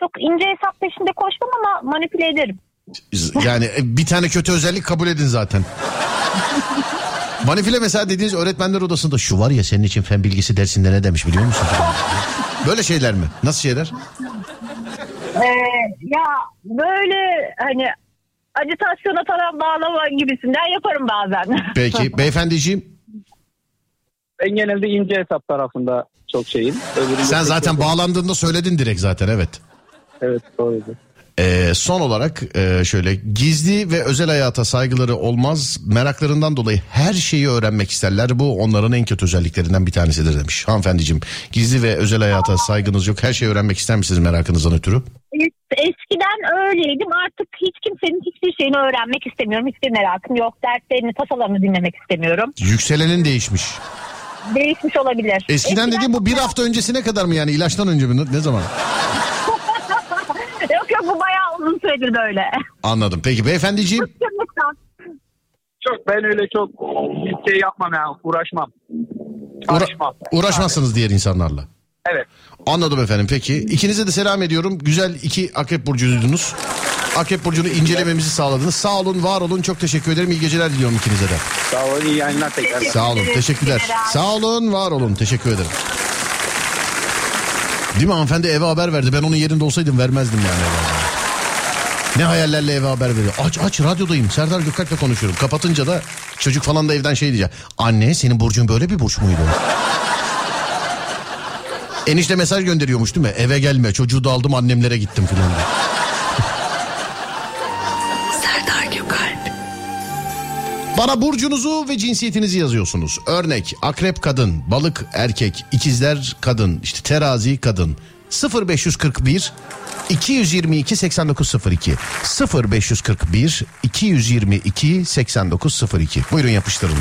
Çok ince hesap peşinde koşmam ama manipüle ederim. yani e, bir tane kötü özellik kabul edin zaten. Manipüle mesela dediğiniz öğretmenler odasında şu var ya senin için fen bilgisi dersinde ne demiş biliyor musun? Böyle şeyler mi? Nasıl şeyler? Ee, ya böyle hani acitasyona falan bağlama gibisinden yaparım bazen. Peki beyefendiciğim Ben genelde ince hesap tarafında çok şeyim. Öbüründe sen zaten yok. bağlandığında söyledin direkt zaten evet. Evet doğrudur. Ee, son olarak e, şöyle gizli ve özel hayata saygıları olmaz meraklarından dolayı her şeyi öğrenmek isterler bu onların en kötü özelliklerinden bir tanesidir demiş hanımefendiciğim gizli ve özel hayata saygınız yok her şeyi öğrenmek ister misiniz merakınızdan ötürü Es- Eskiden öyleydim artık hiç kimsenin hiçbir şeyini öğrenmek istemiyorum. Hiçbir merakım yok. Dertlerini, tasalarını dinlemek istemiyorum. yükselenin değişmiş Değişmiş olabilir. eskiden dediğim bu bir hafta öncesine kadar mı yani ilaçtan önce mi ne zaman yok yok bu bayağı uzun süredir böyle. anladım peki beyefendiciğim. Çok ben öyle çok şey yapmam ya uğraşmam. uğra- uğraşmazsınız diğer insanlarla Evet. Anladım efendim peki. İkinize de selam ediyorum. Güzel iki akrep burcuydunuz. Akrep burcunu incelememizi sağladınız. Sağ olun, var olun. Çok teşekkür ederim. İyi geceler diliyorum ikinize de. Sağ olun iyi yayınlar tekrar. Sağ olun, teşekkürler. Sağ olun, var olun. Teşekkür ederim. Değil mi hanımefendi eve haber verdi. Ben onun yerinde olsaydım vermezdim yani. Ne hayallerle eve haber veriyor. Aç aç radyodayım. Serdar Gökalp'le konuşuyorum. Kapatınca da çocuk falan da evden şey diyecek. Anne senin burcun böyle bir burç muydu? Enişte mesaj gönderiyormuş değil mi? Eve gelme çocuğu da aldım annemlere gittim filan. Serdar Gökalp Bana burcunuzu ve cinsiyetinizi yazıyorsunuz. Örnek akrep kadın, balık erkek, ikizler kadın, işte terazi kadın. 0541 222 8902 0541 222 8902 Buyurun yapıştırın.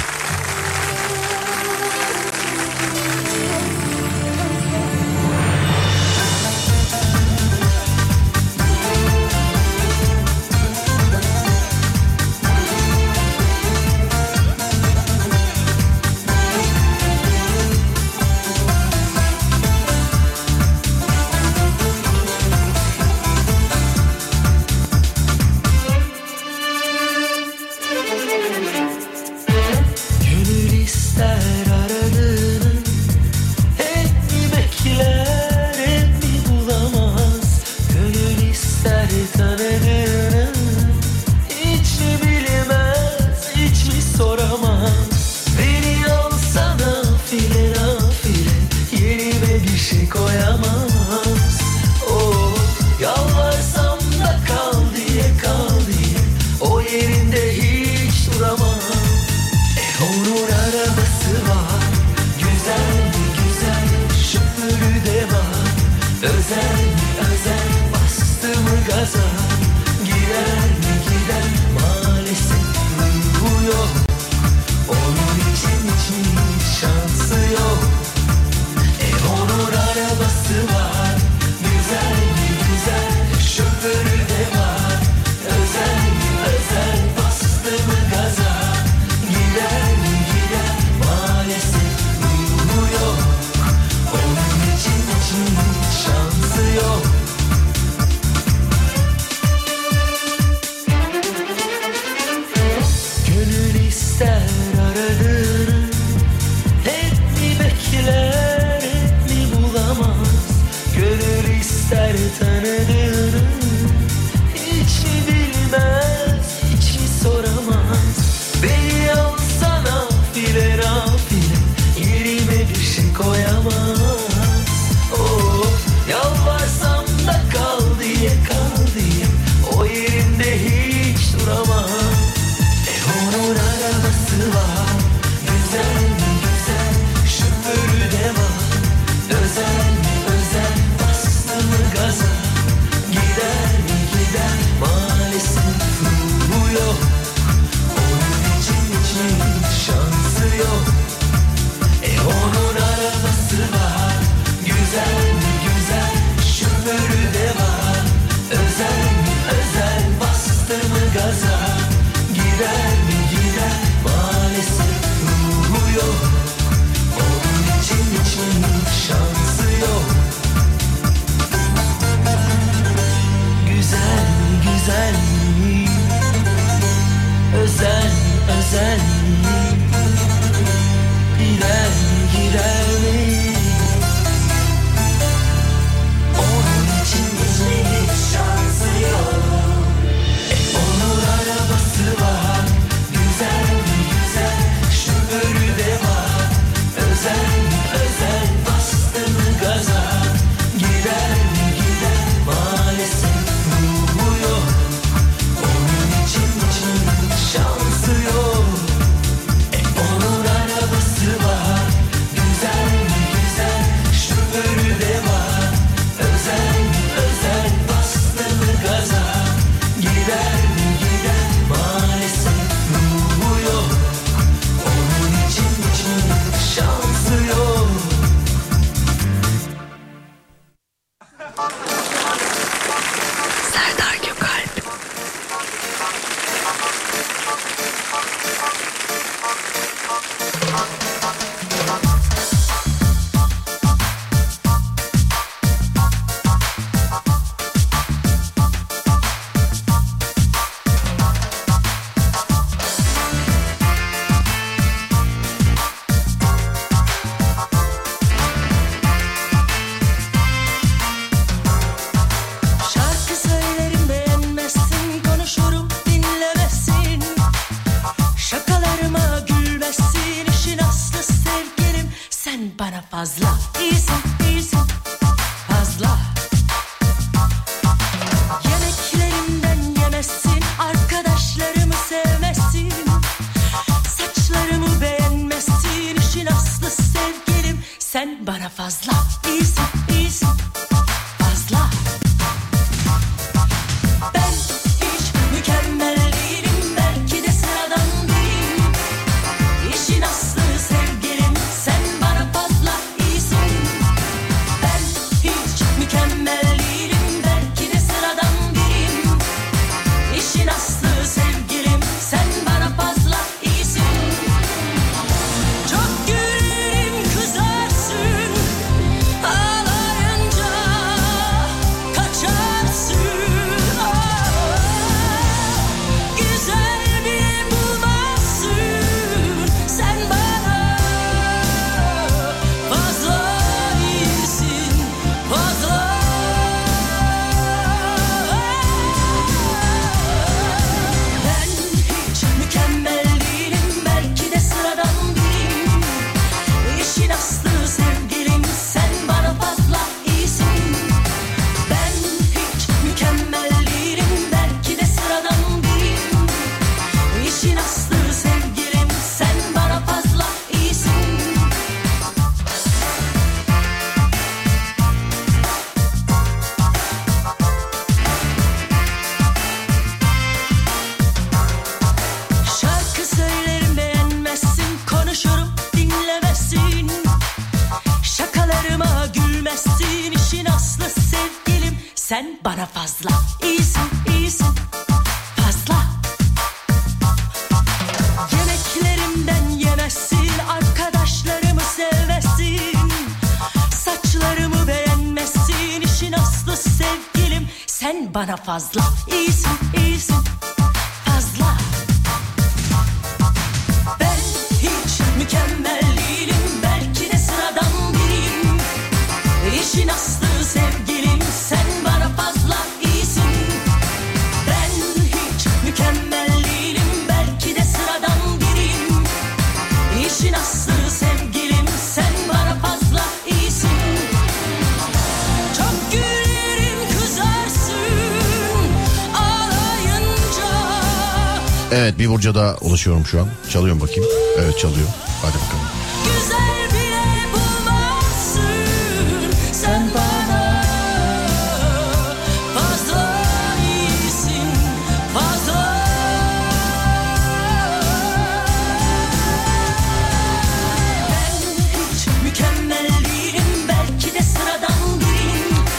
Burca'da ulaşıyorum şu an. Çalıyor mu bakayım? Evet çalıyor. Hadi bakalım.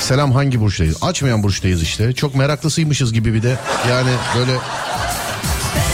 Selam hangi burçtayız? Açmayan burçtayız işte. Çok meraklısıymışız gibi bir de. Yani böyle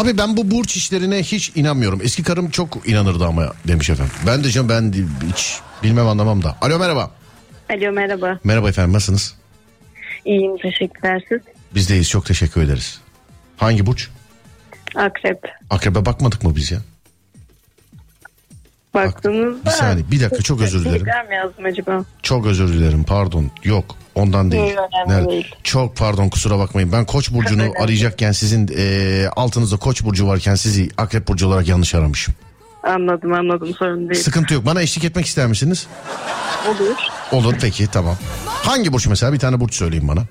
Abi ben bu burç işlerine hiç inanmıyorum. Eski karım çok inanırdı ama demiş efendim. Ben de canım ben hiç bilmem anlamam da. Alo merhaba. Alo merhaba. Merhaba efendim nasılsınız? İyiyim teşekkürler siz. Bizdeyiz çok teşekkür ederiz. Hangi burç? Akrep. Akrebe bakmadık mı biz ya? Baktığınızda... Bir saniye bir dakika çok özür dilerim. Yazdım acaba? Çok özür dilerim pardon. Yok ondan değil. Değil. Çok pardon kusura bakmayın. Ben Koç burcunu arayacakken sizin e, altınızda Koç burcu varken sizi Akrep burcu olarak yanlış aramışım. Anladım anladım sorun değil. Sıkıntı yok. Bana eşlik etmek ister misiniz? Olur. Olur peki tamam. Hangi burç mesela? Bir tane burç söyleyin bana.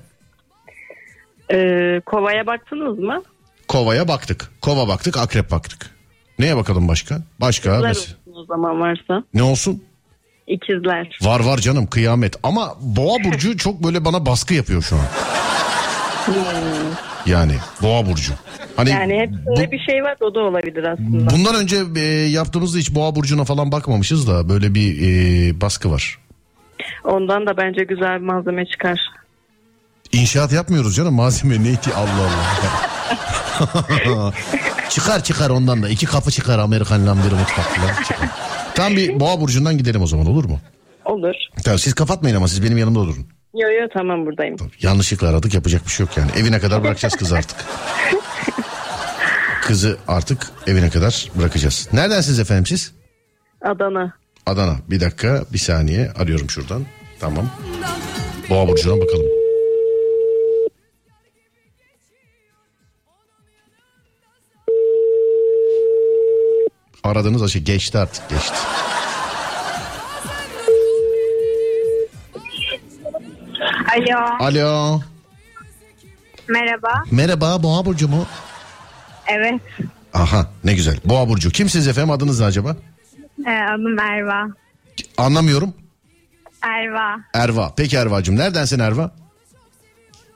Ee, kovaya baktınız mı? Kova'ya baktık. Kova baktık, akrep baktık. Neye bakalım başka? Başka İkizler mesela. O zaman varsa. Ne olsun? İkizler. Var var canım kıyamet. Ama boğa burcu çok böyle bana baskı yapıyor şu an. Yani boğa burcu. Hani Yani hep bu- bir şey var o da olabilir aslında. bundan önce e, yaptığımızda hiç boğa burcuna falan bakmamışız da böyle bir e, baskı var. Ondan da bence güzel bir malzeme çıkar. İnşaat yapmıyoruz canım malzeme ne Allah Allah. çıkar çıkar ondan da iki kapı çıkar Amerikan lambiri mutfak falan çıkar. Tam bir boğa burcundan gidelim o zaman olur mu? Olur. Tamam siz kapatmayın ama siz benim yanımda olun. Yo yo tamam buradayım. Yanlışlıkla aradık yapacak bir şey yok yani. Evine kadar bırakacağız kızı artık. Kızı artık evine kadar bırakacağız. Neredensiniz efendim siz? Adana. Adana. Bir dakika bir saniye arıyorum şuradan. Tamam. Boğa burcuna bakalım. Aradığınız aşı geçti artık geçti. Alo Alo. merhaba. Merhaba Boğa burcu mu? Evet Aha ne güzel. Boğa burcu. Kimsiniz efendim adınız ne acaba? e, adım Erva. Anlamıyorum. Erva Erva. Peki Erva'cığım neredensin Erva?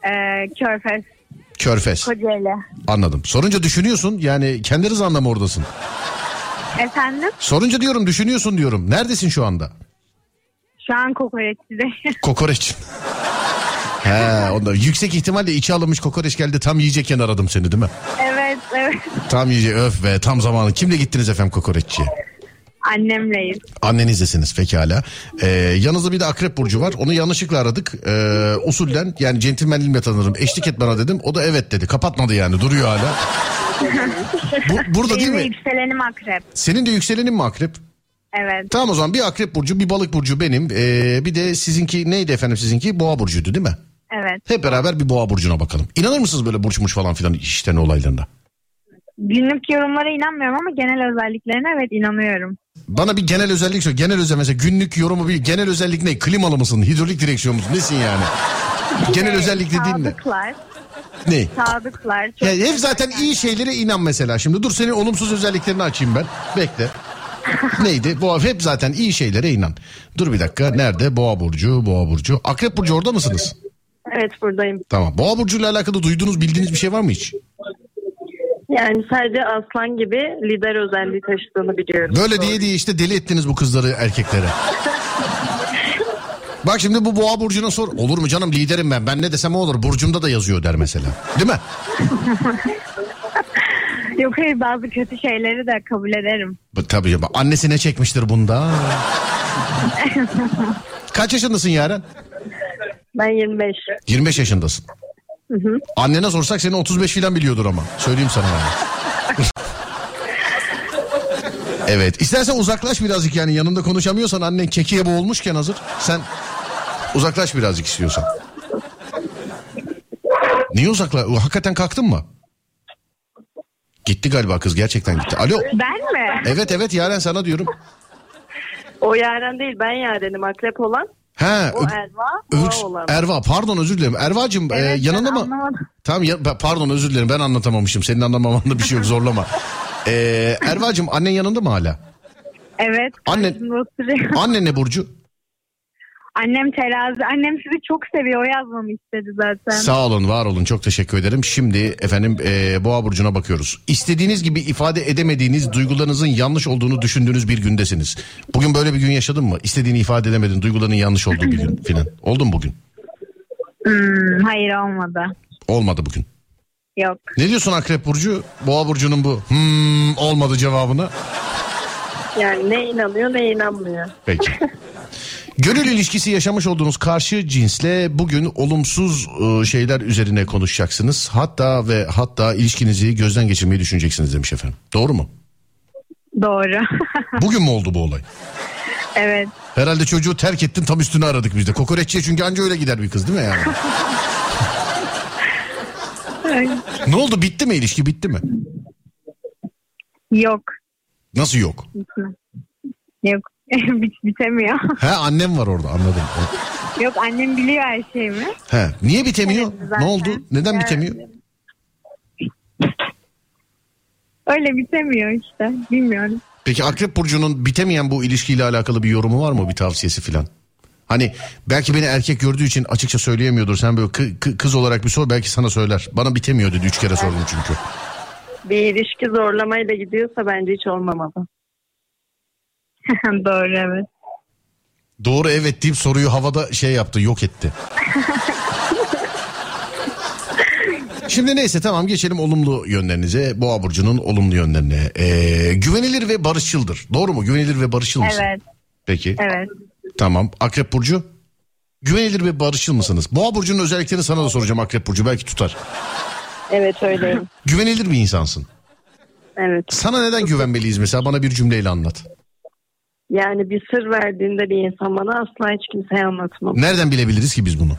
e, Körfez Körfez. Kocaeli. Anladım. Sorunca düşünüyorsun yani kendi rızanla mı oradasın? Efendim Sorunca diyorum düşünüyorsun diyorum. Neredesin şu anda? şu an kokoreççide. Kokoreç. He, onda yüksek ihtimalle içe alınmış kokoreç geldi tam yiyecekken aradım seni değil mi? evet evet Tam yiyecek öf be tam zamanı. Kimle gittiniz efendim kokoreççiye? annemleyiz. Annenizlesiniz pekala. Ee, yanınızda bir de akrep burcu var. Onu yanlışlıkla aradık. Ee, usulden yani centilmenliğimle tanırım. Eşlik et bana dedim. O da evet dedi. Kapatmadı yani duruyor hala. Bu, burada değil mi? yükselenim akrep. Senin de yükselenin mi akrep? Evet Tamam o zaman bir akrep burcu bir balık burcu benim. Ee, bir de sizinki neydi efendim sizinki? Boğa burcuydu değil mi? evet. Hep beraber bir boğa burcuna bakalım. İnanır mısınız böyle burçmuş falan filan işten olaylarına? Günlük yorumlara inanmıyorum ama genel özelliklerine evet inanıyorum. Bana bir genel özellik söyle. Genel özellik mesela günlük yorumu bir genel özellik ne? Klimalı mısın? Hidrolik direksiyon musun? Nesin yani? genel özellik dediğin ne? Sadıklar, Ne? sadıklar. Çok Ya hep zaten iyi şeylere inan mesela. Şimdi dur senin olumsuz özelliklerini açayım ben. Bekle. Neydi? Boğa hep zaten iyi şeylere inan. Dur bir dakika. Nerede? Boğa burcu, Boğa burcu. Akrep burcu orada mısınız? Evet buradayım. Tamam. Boğa burcuyla alakalı duyduğunuz, bildiğiniz bir şey var mı hiç? Yani sadece aslan gibi lider özelliği taşıdığını biliyorum. Böyle diye diye işte deli ettiniz bu kızları erkeklere. Bak şimdi bu boğa burcuna sor. Olur mu canım liderim ben. Ben ne desem o olur. Burcumda da yazıyor der mesela. Değil mi? Yok hayır bazı kötü şeyleri de kabul ederim. Bu- Tabii. Annesi ne çekmiştir bunda? Kaç yaşındasın Yaren? Ben 25. 25 yaşındasın. Annene sorsak seni 35 falan biliyordur ama. Söyleyeyim sana yani. evet. İstersen uzaklaş birazcık yani yanında konuşamıyorsan annen kekiye boğulmuşken hazır. Sen uzaklaş birazcık istiyorsan. Niye uzakla? Hakikaten kalktın mı? Gitti galiba kız gerçekten gitti. Alo. Ben mi? Evet evet Yaren sana diyorum. O Yaren değil ben Yaren'im akrep olan. Ha, O Erva, olan. Erva pardon özür dilerim. Erva'cığım e, Evet, yanında ben mı? anlamadım. Tamam ya, pa- pardon özür dilerim ben anlatamamışım. Senin anlamamanda bir şey yok zorlama. Ee, Erva'cığım annen yanında mı hala? Evet. Anne- karşımda oturuyor. Annen ne Burcu? Annem terazi. Annem sizi çok seviyor. O yazmamı istedi zaten. Sağ olun var olun çok teşekkür ederim. Şimdi efendim e, Boğa Burcu'na bakıyoruz. İstediğiniz gibi ifade edemediğiniz duygularınızın yanlış olduğunu düşündüğünüz bir gündesiniz. Bugün böyle bir gün yaşadın mı? İstediğini ifade edemedin duyguların yanlış olduğu bir gün filan. Oldu mu bugün? Hmm, hayır olmadı. Olmadı bugün. Yok. Ne diyorsun Akrep Burcu? Boğa Burcu'nun bu hmm, olmadı cevabına. Yani ne inanıyor ne inanmıyor. Peki. Gönül ilişkisi yaşamış olduğunuz karşı cinsle bugün olumsuz e, şeyler üzerine konuşacaksınız. Hatta ve hatta ilişkinizi gözden geçirmeyi düşüneceksiniz demiş efendim. Doğru mu? Doğru. Bugün mü oldu bu olay? evet. Herhalde çocuğu terk ettin tam üstüne aradık biz de. Kokoreççiye çünkü anca öyle gider bir kız değil mi yani? ne oldu bitti mi ilişki bitti mi? Yok. Nasıl yok? Yok. Bit bitemiyor. He annem var orada anladım. Yok annem biliyor her şeyimi. He niye bitemiyor? Zaten. ne oldu? Neden bitemiyor? Öyle bitemiyor işte. Bilmiyorum. Peki Akrep Burcu'nun bitemeyen bu ilişkiyle alakalı bir yorumu var mı? Bir tavsiyesi falan? Hani belki beni erkek gördüğü için açıkça söyleyemiyordur. Sen böyle kı- kı- kız olarak bir sor belki sana söyler. Bana bitemiyor dedi üç kere sordum çünkü. Bir ilişki zorlamayla gidiyorsa bence hiç olmamalı. Doğru evet. Doğru evet deyip soruyu havada şey yaptı yok etti. Şimdi neyse tamam geçelim olumlu yönlerinize. Boğa burcunun olumlu yönlerine. Ee, güvenilir ve barışçıldır. Doğru mu? Güvenilir ve barışçıl mısın? Evet. Peki. Evet. Tamam. Akrep burcu? Güvenilir ve barışçıl mısınız? Boğa burcunun özelliklerini sana da soracağım Akrep burcu belki tutar. Evet öyleyim. Güvenilir bir insansın. evet. Sana neden güvenmeliyiz mesela bana bir cümleyle anlat. Yani bir sır verdiğinde bir insan bana asla hiç kimseye anlatmam. Nereden bilebiliriz ki biz bunu?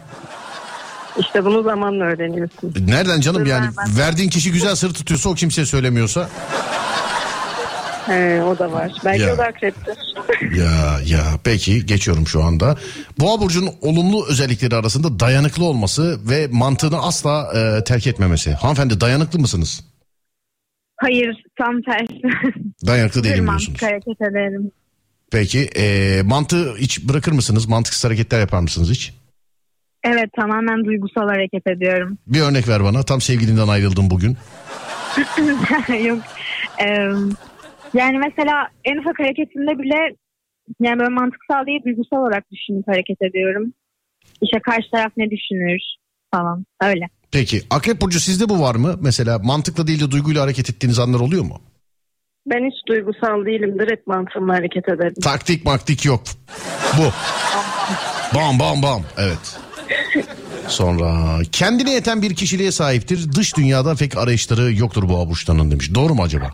İşte bunu zamanla öğreniyorsun. Nereden canım Sır yani vermez. verdiğin kişi güzel sır tutuyorsa o kimseye söylemiyorsa He, o da var. Belki Ya. o da akreptir. ya ya peki geçiyorum şu anda. Boğa burcunun olumlu özellikleri arasında dayanıklı olması ve mantığını asla e, terk etmemesi. Hanımefendi dayanıklı mısınız? Hayır tam tersi. Dayanıklı değilim diyorsunuz. hareket ederim. Peki e, mantığı hiç bırakır mısınız? Mantıksız hareketler yapar mısınız hiç? Evet tamamen duygusal hareket ediyorum. Bir örnek ver bana. Tam sevgilinden ayrıldım bugün. Yok. Eee, yani mesela en ufak hareketimde bile yani böyle mantıksal değil duygusal olarak düşünüp hareket ediyorum. İşte karşı taraf ne düşünür falan öyle. Peki Akrep Burcu sizde bu var mı? Mesela mantıkla değil de duyguyla hareket ettiğiniz anlar oluyor mu? Ben hiç duygusal değilimdir. Hep mantığımla hareket ederim. Taktik maktik yok. Bu. Bam bam bam. Evet. Sonra kendine yeten bir kişiliğe sahiptir. Dış dünyada pek arayışları yoktur bu burçlarının demiş. Doğru mu acaba?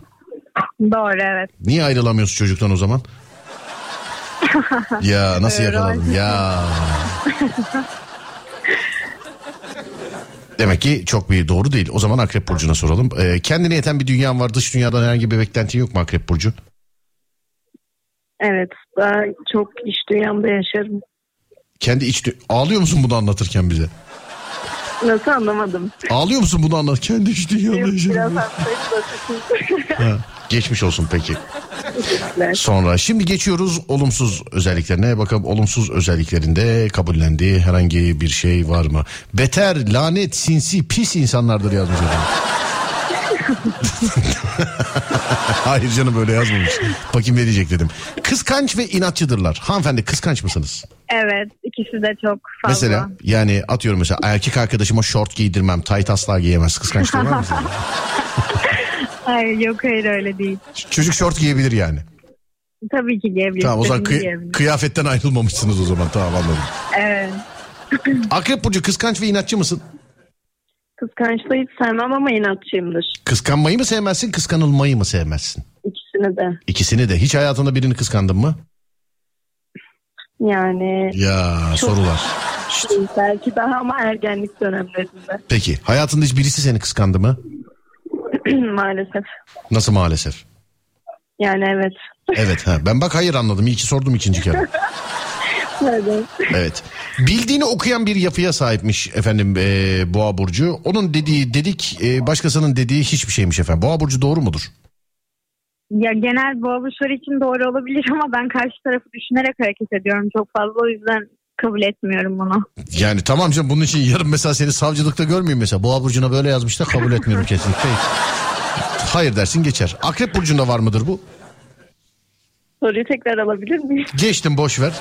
Doğru evet. Niye ayrılamıyorsun çocuktan o zaman? ya nasıl Öyle yakaladım ya. Demek ki çok bir doğru değil. O zaman Akrep Burcu'na soralım. Ee, kendine yeten bir dünyan var. Dış dünyadan herhangi bir beklentin yok mu Akrep Burcu? Evet. Daha çok iş dünyamda yaşarım. Kendi iç dü- Ağlıyor musun bunu anlatırken bize? Nasıl anlamadım. Ağlıyor musun bunu anlat? Kendi iç dünyanda Yok, biraz hastayım da Geçmiş olsun peki. Sonra şimdi geçiyoruz olumsuz özelliklerine. Bakalım olumsuz özelliklerinde kabullendiği herhangi bir şey var mı? Beter, lanet, sinsi, pis insanlardır yazmış. Hayır canım böyle yazmamış. Bakayım ne diyecek dedim. Kıskanç ve inatçıdırlar. Hanımefendi kıskanç mısınız? Evet ikisi de çok fazla. Mesela yani atıyorum mesela erkek arkadaşıma şort giydirmem, tayt asla giyemez. Kıskançlığı var mı? Hayır yok hayır öyle değil. Çocuk şort giyebilir yani. Tabii ki giyebilir. Tamam o zaman kıy- giyebilir. kıyafetten ayrılmamışsınız o zaman tamam anladım. Evet. Akrep Burcu kıskanç ve inatçı mısın? Kıskançlığı hiç sevmem ama inatçıyımdır. Kıskanmayı mı sevmezsin, kıskanılmayı mı sevmezsin? İkisini de. İkisini de. Hiç hayatında birini kıskandın mı? Yani Ya sorular. belki daha ama ergenlik dönemlerinde. Peki hayatında hiç birisi seni kıskandı mı? Maalesef. Nasıl maalesef? Yani evet. Evet ha. Ben bak hayır anladım. İyi ki sordum ikinci kere. Evet. Evet. Bildiğini okuyan bir yapıya sahipmiş efendim eee, Boğa Burcu. Onun dediği dedik eee, başkasının dediği hiçbir şeymiş efendim. Boğa Burcu doğru mudur? Ya genel boğa burçları için doğru olabilir ama ben karşı tarafı düşünerek hareket ediyorum çok fazla. O yüzden kabul etmiyorum bunu. Yani tamam canım bunun için yarın mesela seni savcılıkta görmeyeyim mesela. Boğa burcuna böyle yazmış da kabul etmiyorum kesinlikle. Hayır dersin geçer. Akrep burcunda var mıdır bu? Soruyu tekrar alabilir miyim? Geçtim boş ver.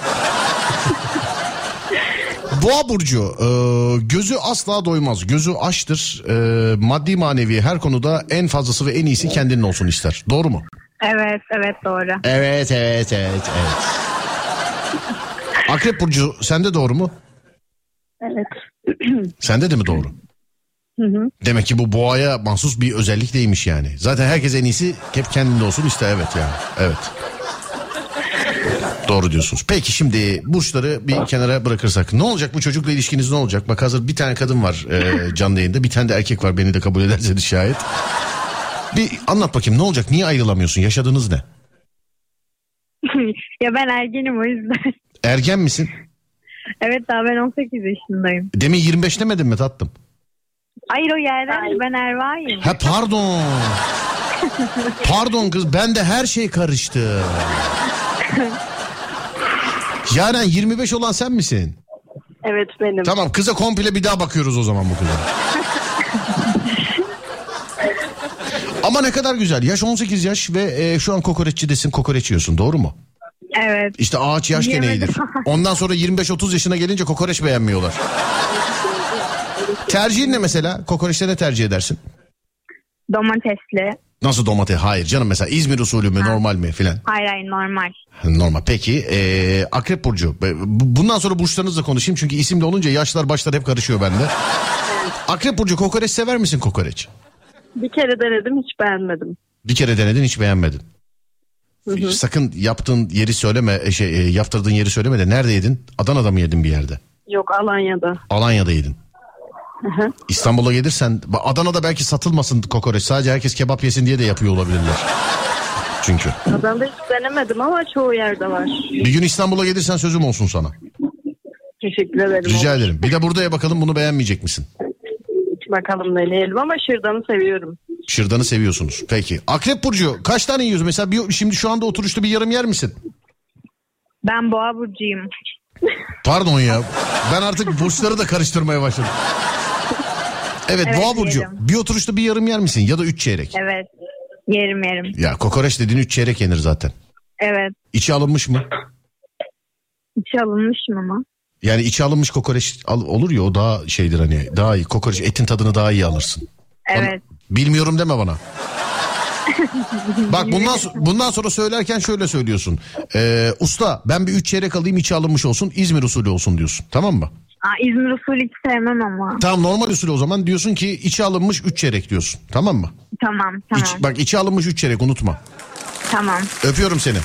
Boğa burcu e, gözü asla doymaz. Gözü açtır. E, maddi manevi her konuda en fazlası ve en iyisi kendinin olsun ister. Doğru mu? Evet evet doğru. Evet evet evet evet. Akrep burcu sende doğru mu? Evet. Sende de mi doğru? Hı hı. Demek ki bu boğaya mahsus bir özellik değilmiş yani. Zaten herkes en iyisi hep kendinde olsun ister evet yani. Evet. Doğru diyorsunuz. Peki şimdi burçları bir kenara bırakırsak ne olacak bu çocukla ilişkiniz ne olacak? Bak hazır bir tane kadın var e, canlı yayında bir tane de erkek var beni de kabul ederseniz şayet. Bir anlat bakayım ne olacak niye ayrılamıyorsun yaşadığınız ne? ya ben ergenim o yüzden. Ergen misin? Evet daha ben 18 yaşındayım. Demin 25 demedin mi tatlım? Hayır o yerden ben Erva'yım. Ha pardon. Pardon kız ben de her şey karıştı. Yaren 25 olan sen misin? Evet benim. Tamam kıza komple bir daha bakıyoruz o zaman bu kıza. Ama ne kadar güzel. Yaş 18 yaş ve e, şu an kokoreççidesin kokoreç yiyorsun doğru mu? Evet. İşte ağaç yaş Yemedim. geneğidir. Ondan sonra 25-30 yaşına gelince kokoreç beğenmiyorlar. Tercihin ne mesela? Kokoreçte ne tercih edersin? Domatesli. Nasıl domates? Hayır canım mesela İzmir usulü mü normal mi filan? Hayır hayır normal. Normal. Peki e, Akrep Burcu. Bu- Bundan sonra burçlarınızla konuşayım çünkü isimde olunca yaşlar başlar hep karışıyor bende. Akrep Burcu kokoreç sever misin kokoreç? Bir kere denedim hiç beğenmedim. Bir kere denedin hiç beğenmedin. Hı hı. Sakın yaptığın yeri söyleme, e, şey, e, yaptırdığın yeri söyleme de nerede yedin? Adana'da mı yedin bir yerde? Yok Alanya'da. Alanya'da yedin. Hı hı. İstanbul'a gelirsen Adana'da belki satılmasın kokoreç. Sadece herkes kebap yesin diye de yapıyor olabilirler. Çünkü. Adana'da hiç denemedim ama çoğu yerde var. Bir gün İstanbul'a gelirsen sözüm olsun sana. Teşekkür ederim. Rica ederim. Bir de burada ye bakalım bunu beğenmeyecek misin? Bakalım deneyelim ama şırdanı seviyorum. Şırdanı seviyorsunuz. Peki. Akrep Burcu kaç tane yiyorsun? Mesela bir, şimdi şu anda oturuşta bir yarım yer misin? Ben boğa burcuyum. Pardon ya. Ben artık burçları da karıştırmaya başladım. Evet, Evet, Boğa Burcu. yerim. Bir oturuşta bir yarım yer misin? Ya da üç çeyrek? Evet. Yerim yerim. Ya kokoreç dediğin üç çeyrek yenir zaten. Evet. İçi alınmış mı? İçi alınmış mı ama? Yani içi alınmış kokoreç al- olur ya o daha şeydir hani daha iyi. Kokoreç etin tadını daha iyi alırsın. Evet. Bilmiyorum deme bana. Bak bundan bundan sonra söylerken şöyle söylüyorsun. Ee, usta ben bir üç çeyrek alayım içi alınmış olsun İzmir usulü olsun diyorsun. Tamam mı? Aa, İzmir usulü hiç sevmem ama. Tamam normal usulü o zaman diyorsun ki içi alınmış üç çeyrek diyorsun. Tamam mı? Tamam tamam. İç- bak içi alınmış üç çeyrek unutma. Tamam. Öpüyorum seni.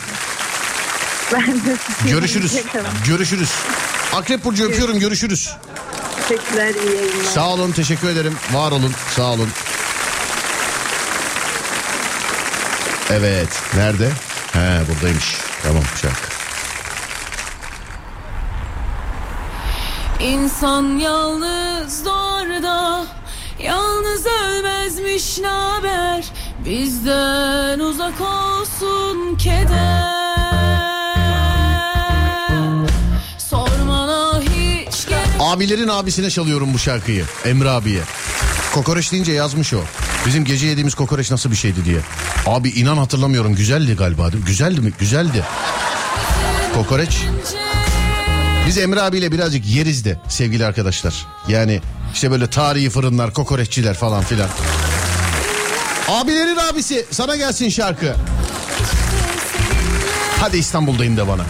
Ben de Görüşürüz. Görüşürüz. Akrep Burcu öpüyorum görüşürüz. Teşekkürler iyi yayınlar. Sağ olun teşekkür ederim. Var olun sağ olun. Evet nerede? He buradaymış. Tamam şarkı. İnsan yalnız doğar da Yalnız ölmezmiş naber Bizden uzak olsun keder Abilerin abisine çalıyorum bu şarkıyı. Emre abiye. Kokoreç deyince yazmış o. Bizim gece yediğimiz kokoreç nasıl bir şeydi diye. Abi inan hatırlamıyorum. Güzeldi galiba değil mi? Güzeldi mi? Güzeldi. Kokoreç. Biz Emre abiyle birazcık yeriz de sevgili arkadaşlar. Yani işte böyle tarihi fırınlar, kokoreççiler falan filan. Abilerin abisi sana gelsin şarkı. Hadi İstanbul'dayım de bana.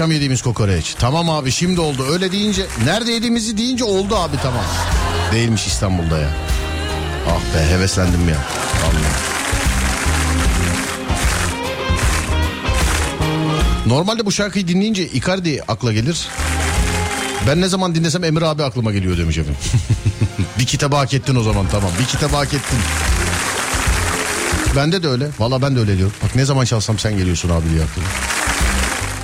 Akşam yediğimiz kokoreç. Tamam abi şimdi oldu. Öyle deyince nerede yediğimizi deyince oldu abi tamam. Değilmiş İstanbul'da ya. Ah be heveslendim ya. Vallahi. Normalde bu şarkıyı dinleyince Icardi akla gelir. Ben ne zaman dinlesem Emir abi aklıma geliyor demiş efendim. bir kitabı hak ettin o zaman tamam. Bir kitabı hak ettin. Bende de öyle. Valla ben de öyle diyorum. Bak ne zaman çalsam sen geliyorsun abi diye aklıma.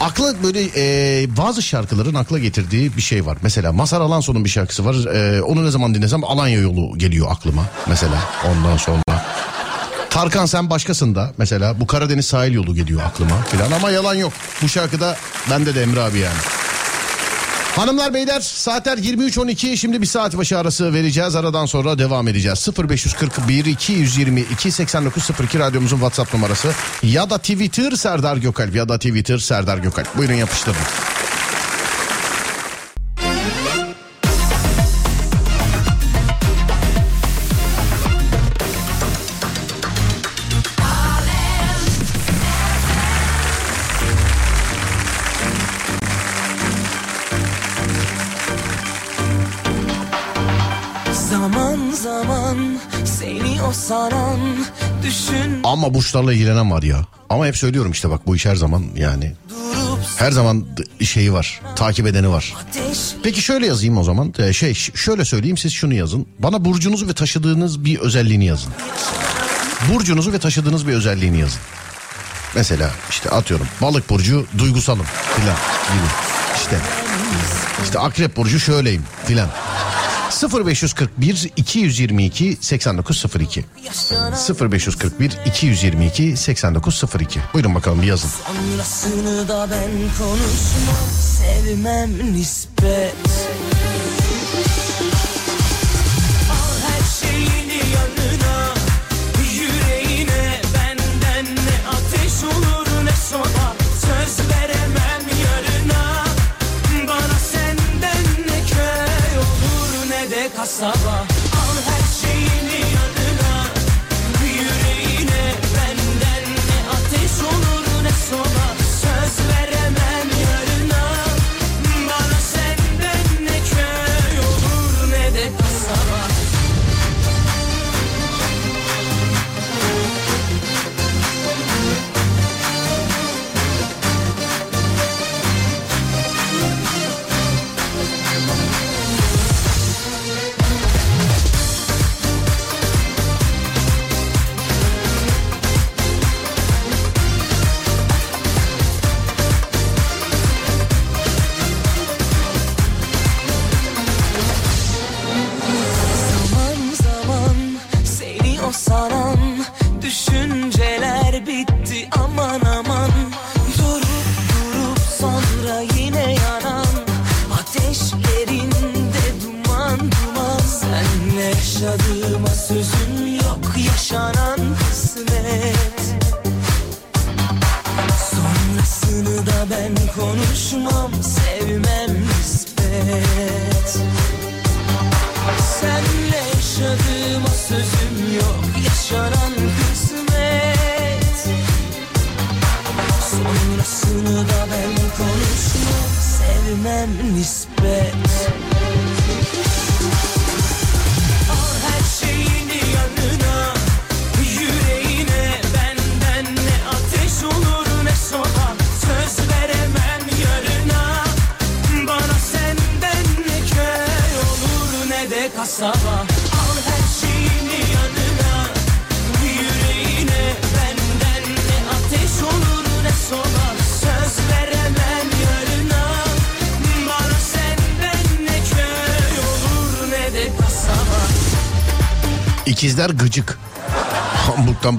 Akla böyle e, bazı şarkıların akla getirdiği bir şey var. Mesela Mazhar Alanson'un bir şarkısı var. E, onu ne zaman dinlesem Alanya yolu geliyor aklıma. Mesela ondan sonra. Tarkan sen başkasın da mesela bu Karadeniz sahil yolu geliyor aklıma filan ama yalan yok. Bu şarkıda bende de Emre abi yani. Hanımlar beyler saatler 23.12 şimdi bir saat başı arası vereceğiz. Aradan sonra devam edeceğiz. 0541 222 8902 radyomuzun whatsapp numarası ya da twitter Serdar Gökalp ya da twitter Serdar Gökalp. Buyurun yapıştırın. Ama burçlarla ilgilenen var ya ama hep söylüyorum işte bak bu iş her zaman yani her zaman şeyi var takip edeni var. Peki şöyle yazayım o zaman. Ee, şey şöyle söyleyeyim siz şunu yazın. Bana burcunuzu ve taşıdığınız bir özelliğini yazın. Burcunuzu ve taşıdığınız bir özelliğini yazın. Mesela işte atıyorum balık burcu duygusalım filan gibi. İşte işte akrep burcu şöyleyim filan. 0541 222 8902 0541 222 8902 Buyurun bakalım bir yazın. Sonrasını da ben konuşmam Sevmem nispet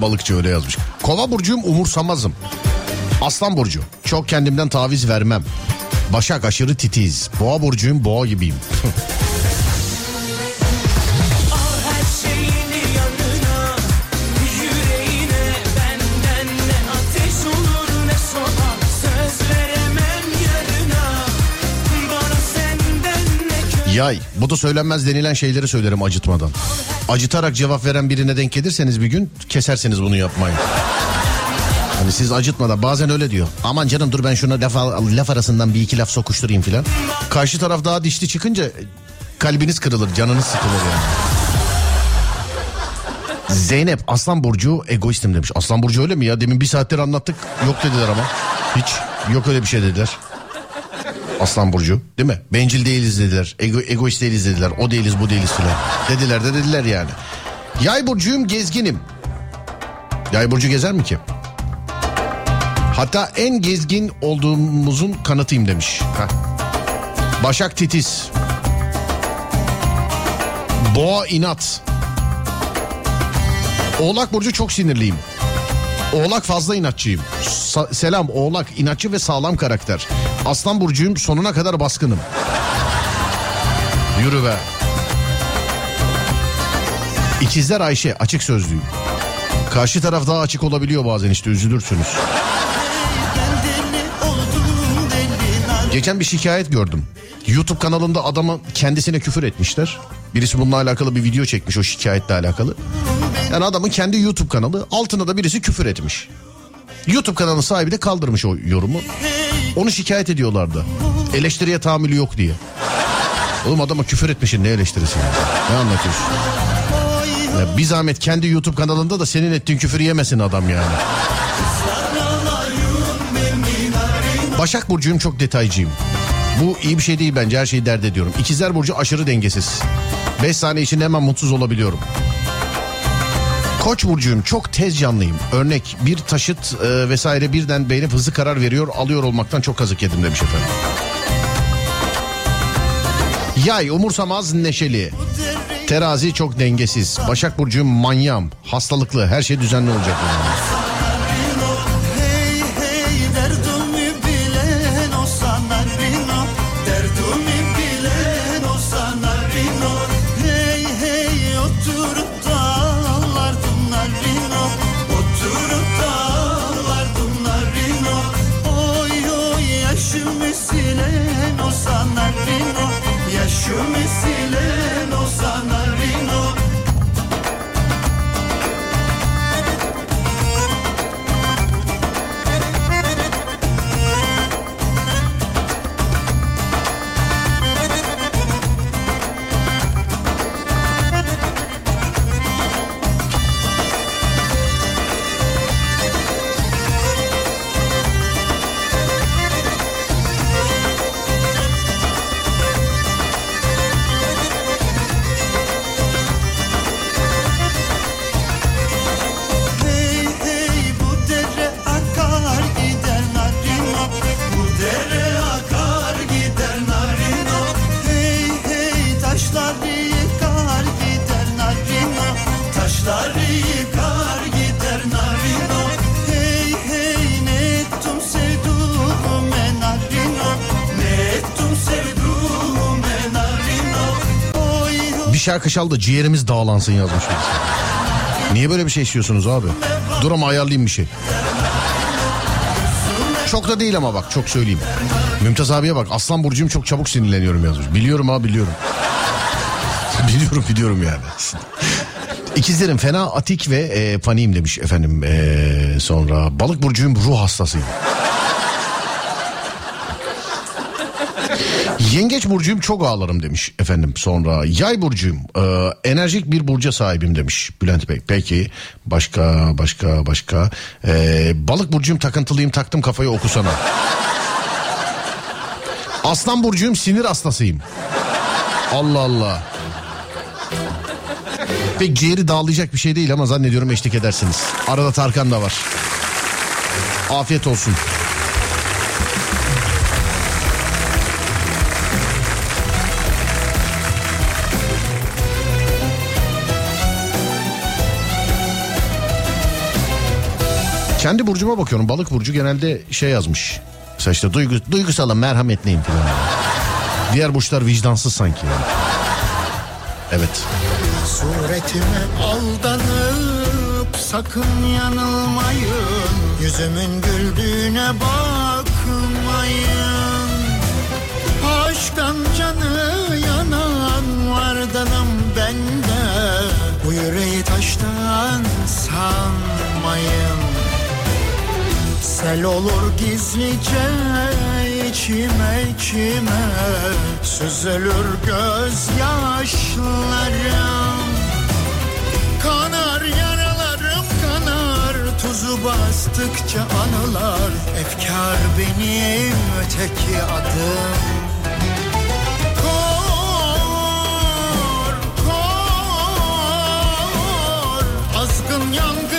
Balıkçı öyle yazmış. Kova burcuyum umursamazım. Aslan burcu. Çok kendimden taviz vermem. Başak aşırı titiz. Boğa burcuyum boğa gibiyim. Yay. Bu da söylenmez denilen şeyleri söylerim acıtmadan. Acıtarak cevap veren birine denk gelirseniz bir gün keserseniz bunu yapmayın. Hani siz acıtmadan bazen öyle diyor. Aman canım dur ben şuna laf, laf arasından bir iki laf sokuşturayım filan. Karşı taraf daha dişli çıkınca kalbiniz kırılır canınız sıkılır yani. Zeynep Aslan Burcu egoistim demiş. Aslan Burcu öyle mi ya? Demin bir saattir anlattık. Yok dediler ama. Hiç yok öyle bir şey dediler. Aslan Burcu değil mi? Bencil değiliz dediler. Ego, egoist değiliz dediler. O değiliz bu değiliz filan. Dediler de dediler yani. Yay Burcu'yum gezginim. Yay Burcu gezer mi ki? Hatta en gezgin olduğumuzun kanıtıyım demiş. Heh. Başak Titiz. Boğa inat. Oğlak Burcu çok sinirliyim. Oğlak fazla inatçıyım. Sa- selam Oğlak inatçı ve sağlam karakter. Aslan Burcu'yum sonuna kadar baskınım. Yürü be. İkizler Ayşe açık sözlüyüm. Karşı taraf daha açık olabiliyor bazen işte üzülürsünüz. Geçen bir şikayet gördüm. YouTube kanalında adamı kendisine küfür etmişler. Birisi bununla alakalı bir video çekmiş o şikayetle alakalı. Yani adamın kendi YouTube kanalı altına da birisi küfür etmiş. YouTube kanalının sahibi de kaldırmış o yorumu. Onu şikayet ediyorlardı. Eleştiriye tahammülü yok diye. Oğlum adama küfür etmişsin ne eleştirisi? Ne anlatıyorsun? Ya bir zahmet kendi YouTube kanalında da senin ettiğin küfür yemesin adam yani. Başak Burcu'yum çok detaycıyım. Bu iyi bir şey değil bence her şeyi dert ediyorum. İkizler Burcu aşırı dengesiz. 5 saniye içinde hemen mutsuz olabiliyorum. Koç burcuyum çok tez canlıyım. Örnek bir taşıt e, vesaire birden beğenip hızlı karar veriyor alıyor olmaktan çok kazık yedim demiş efendim. Yay umursamaz neşeli. Terazi çok dengesiz. Başak burcuyum manyam. Hastalıklı her şey düzenli olacak. yani. Şarkı çal ciğerimiz dağlansın yazmış. Niye böyle bir şey istiyorsunuz abi? Dur ama ayarlayayım bir şey. Çok da değil ama bak çok söyleyeyim. Mümtaz abiye bak Aslan Burcu'yum çok çabuk sinirleniyorum yazmış. Biliyorum abi biliyorum. biliyorum biliyorum yani. İkizlerim fena atik ve e, paniğim demiş efendim e, sonra. Balık burcuyum ruh hastasıyım. Yengeç burcuyum çok ağlarım demiş efendim sonra. Yay burcuyum e, enerjik bir burca sahibim demiş Bülent Bey. Peki başka başka başka. E, balık burcuyum takıntılıyım taktım kafayı okusana. Aslan burcuyum sinir hastasıyım. Allah Allah. Pek ciğeri dağılayacak bir şey değil ama zannediyorum eşlik edersiniz. Arada Tarkan da var. Afiyet olsun. Kendi burcuma bakıyorum. Balık burcu genelde şey yazmış. Mesela işte duygu, duygusalım, merhametliyim falan. Diğer burçlar vicdansız sanki. Yani. Evet. Suretime aldanıp sakın yanılmayın Yüzümün güldüğüne bakmayın Aşktan canı yanan vardanım bende Bu yüreği taştan sanmayın Sel olur gizlice içime içime. Süzülür gözyaşlarım. Kanar yaralarım kanar. Tuzu bastıkça anılar. Efkar benim öteki adım. Kor, kor Azgın yangınlarda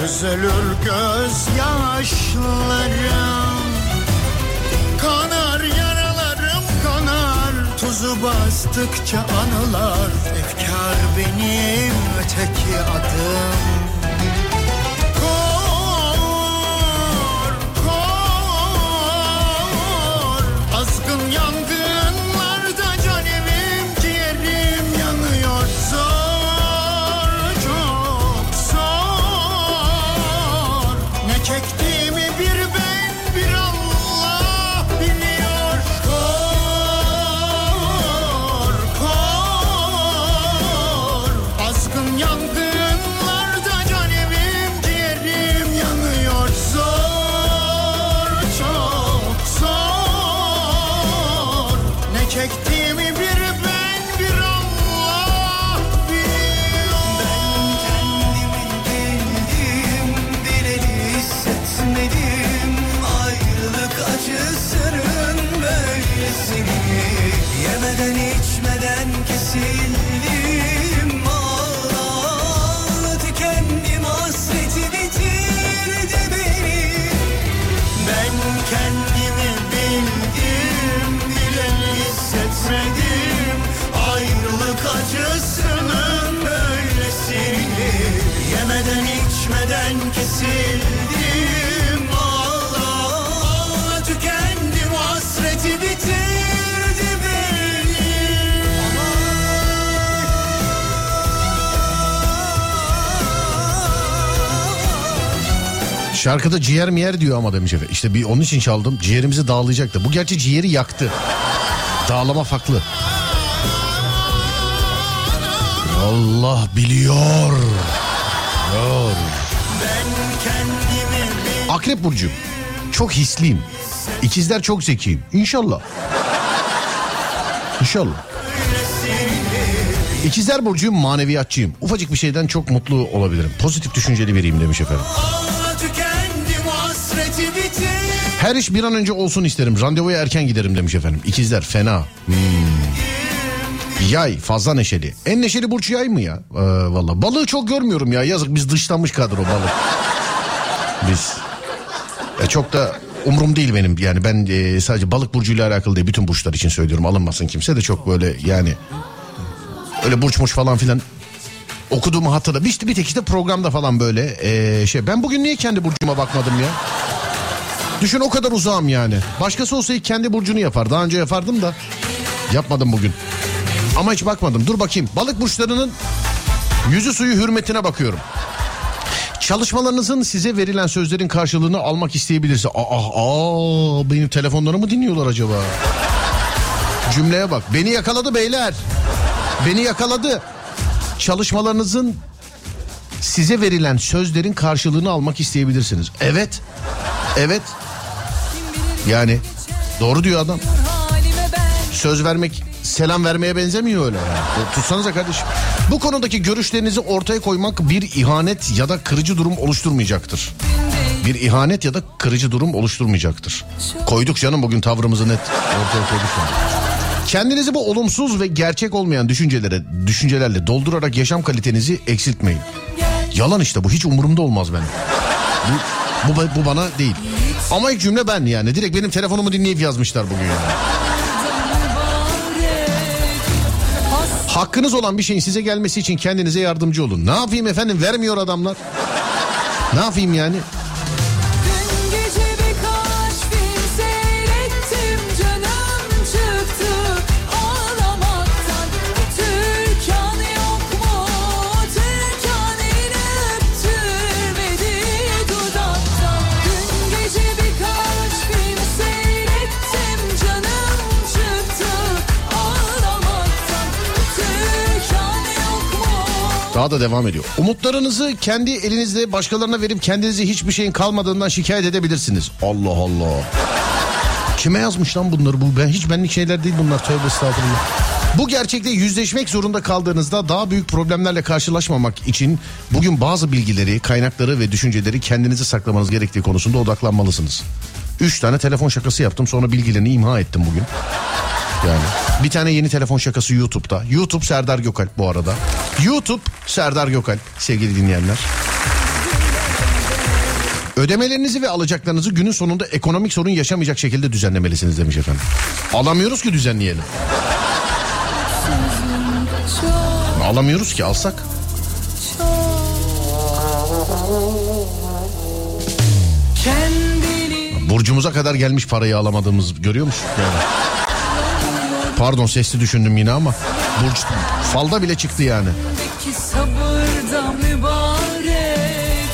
Süzülür gözyaşlarım. Kanar yaralarım kanar. Tuzu bastıkça anılar. Efkar benim öteki adım Şarkıda ciğer mi yer diyor ama demiş efendim. İşte bir onun için çaldım. Ciğerimizi dağılayacaktı. Bu gerçi ciğeri yaktı. Dağlama farklı. Allah biliyor. Biliyor. Akrep Burcu. Çok hisliyim. İkizler çok zekiyim. İnşallah. İnşallah. İkizler Burcu'yum maneviyatçıyım. Ufacık bir şeyden çok mutlu olabilirim. Pozitif düşünceli biriyim demiş efendim. Her iş bir an önce olsun isterim. Randevuya erken giderim demiş efendim. İkizler fena. Hmm. Yay fazla neşeli. En neşeli burç yay mı ya? Ee, Valla balığı çok görmüyorum ya. Yazık biz dışlanmış kadro balık. Biz. E, çok da umurum değil benim. Yani ben e, sadece balık burcuyla alakalı değil. Bütün burçlar için söylüyorum. Alınmasın kimse de çok böyle yani. Öyle burçmuş falan filan okuduğumu hatırla. Bir, bir tek işte programda falan böyle e, şey. Ben bugün niye kendi burcuma bakmadım ya? Düşün o kadar uzağım yani. Başkası olsa ilk kendi burcunu yapar. Daha önce yapardım da yapmadım bugün. Ama hiç bakmadım. Dur bakayım. Balık burçlarının yüzü suyu hürmetine bakıyorum. Çalışmalarınızın size verilen sözlerin karşılığını almak isteyebilirse. Aa, aa benim telefonlarımı dinliyorlar acaba? Cümleye bak. Beni yakaladı beyler. Beni yakaladı. Çalışmalarınızın size verilen sözlerin karşılığını almak isteyebilirsiniz. Evet. Evet. Yani doğru diyor adam. Söz vermek selam vermeye benzemiyor öyle. Yani. Tutsanıza kardeşim. Bu konudaki görüşlerinizi ortaya koymak bir ihanet ya da kırıcı durum oluşturmayacaktır. Bir ihanet ya da kırıcı durum oluşturmayacaktır. Koyduk canım bugün tavrımızı net ortaya koyduk. yani. Kendinizi bu olumsuz ve gerçek olmayan düşüncelere, düşüncelerle doldurarak yaşam kalitenizi eksiltmeyin. Yalan işte bu hiç umurumda olmaz benim. Bu, bu, bu bana değil. Ama ilk cümle ben yani. Direkt benim telefonumu dinleyip yazmışlar bugün yani. Hakkınız olan bir şeyin size gelmesi için kendinize yardımcı olun. Ne yapayım efendim vermiyor adamlar. Ne yapayım yani? Daha da devam ediyor. Umutlarınızı kendi elinizle başkalarına verip kendinize hiçbir şeyin kalmadığından şikayet edebilirsiniz. Allah Allah. Kime yazmış lan bunları bu? Ben hiç benlik şeyler değil bunlar. Tövbe estağfurullah. Bu gerçekle yüzleşmek zorunda kaldığınızda daha büyük problemlerle karşılaşmamak için bugün bazı bilgileri, kaynakları ve düşünceleri kendinize saklamanız gerektiği konusunda odaklanmalısınız. Üç tane telefon şakası yaptım sonra bilgilerini imha ettim bugün. Yani bir tane yeni telefon şakası YouTube'da. YouTube Serdar Gökalp bu arada. YouTube Serdar Gökalp sevgili dinleyenler. Ödemelerinizi ve alacaklarınızı günün sonunda ekonomik sorun yaşamayacak şekilde düzenlemelisiniz demiş efendim. Alamıyoruz ki düzenleyelim. Alamıyoruz ki alsak. Burcumuza kadar gelmiş parayı alamadığımız görüyor musun? Yani. Pardon sesli düşündüm yine ama burç falda bile çıktı yani. Sabırda mübarek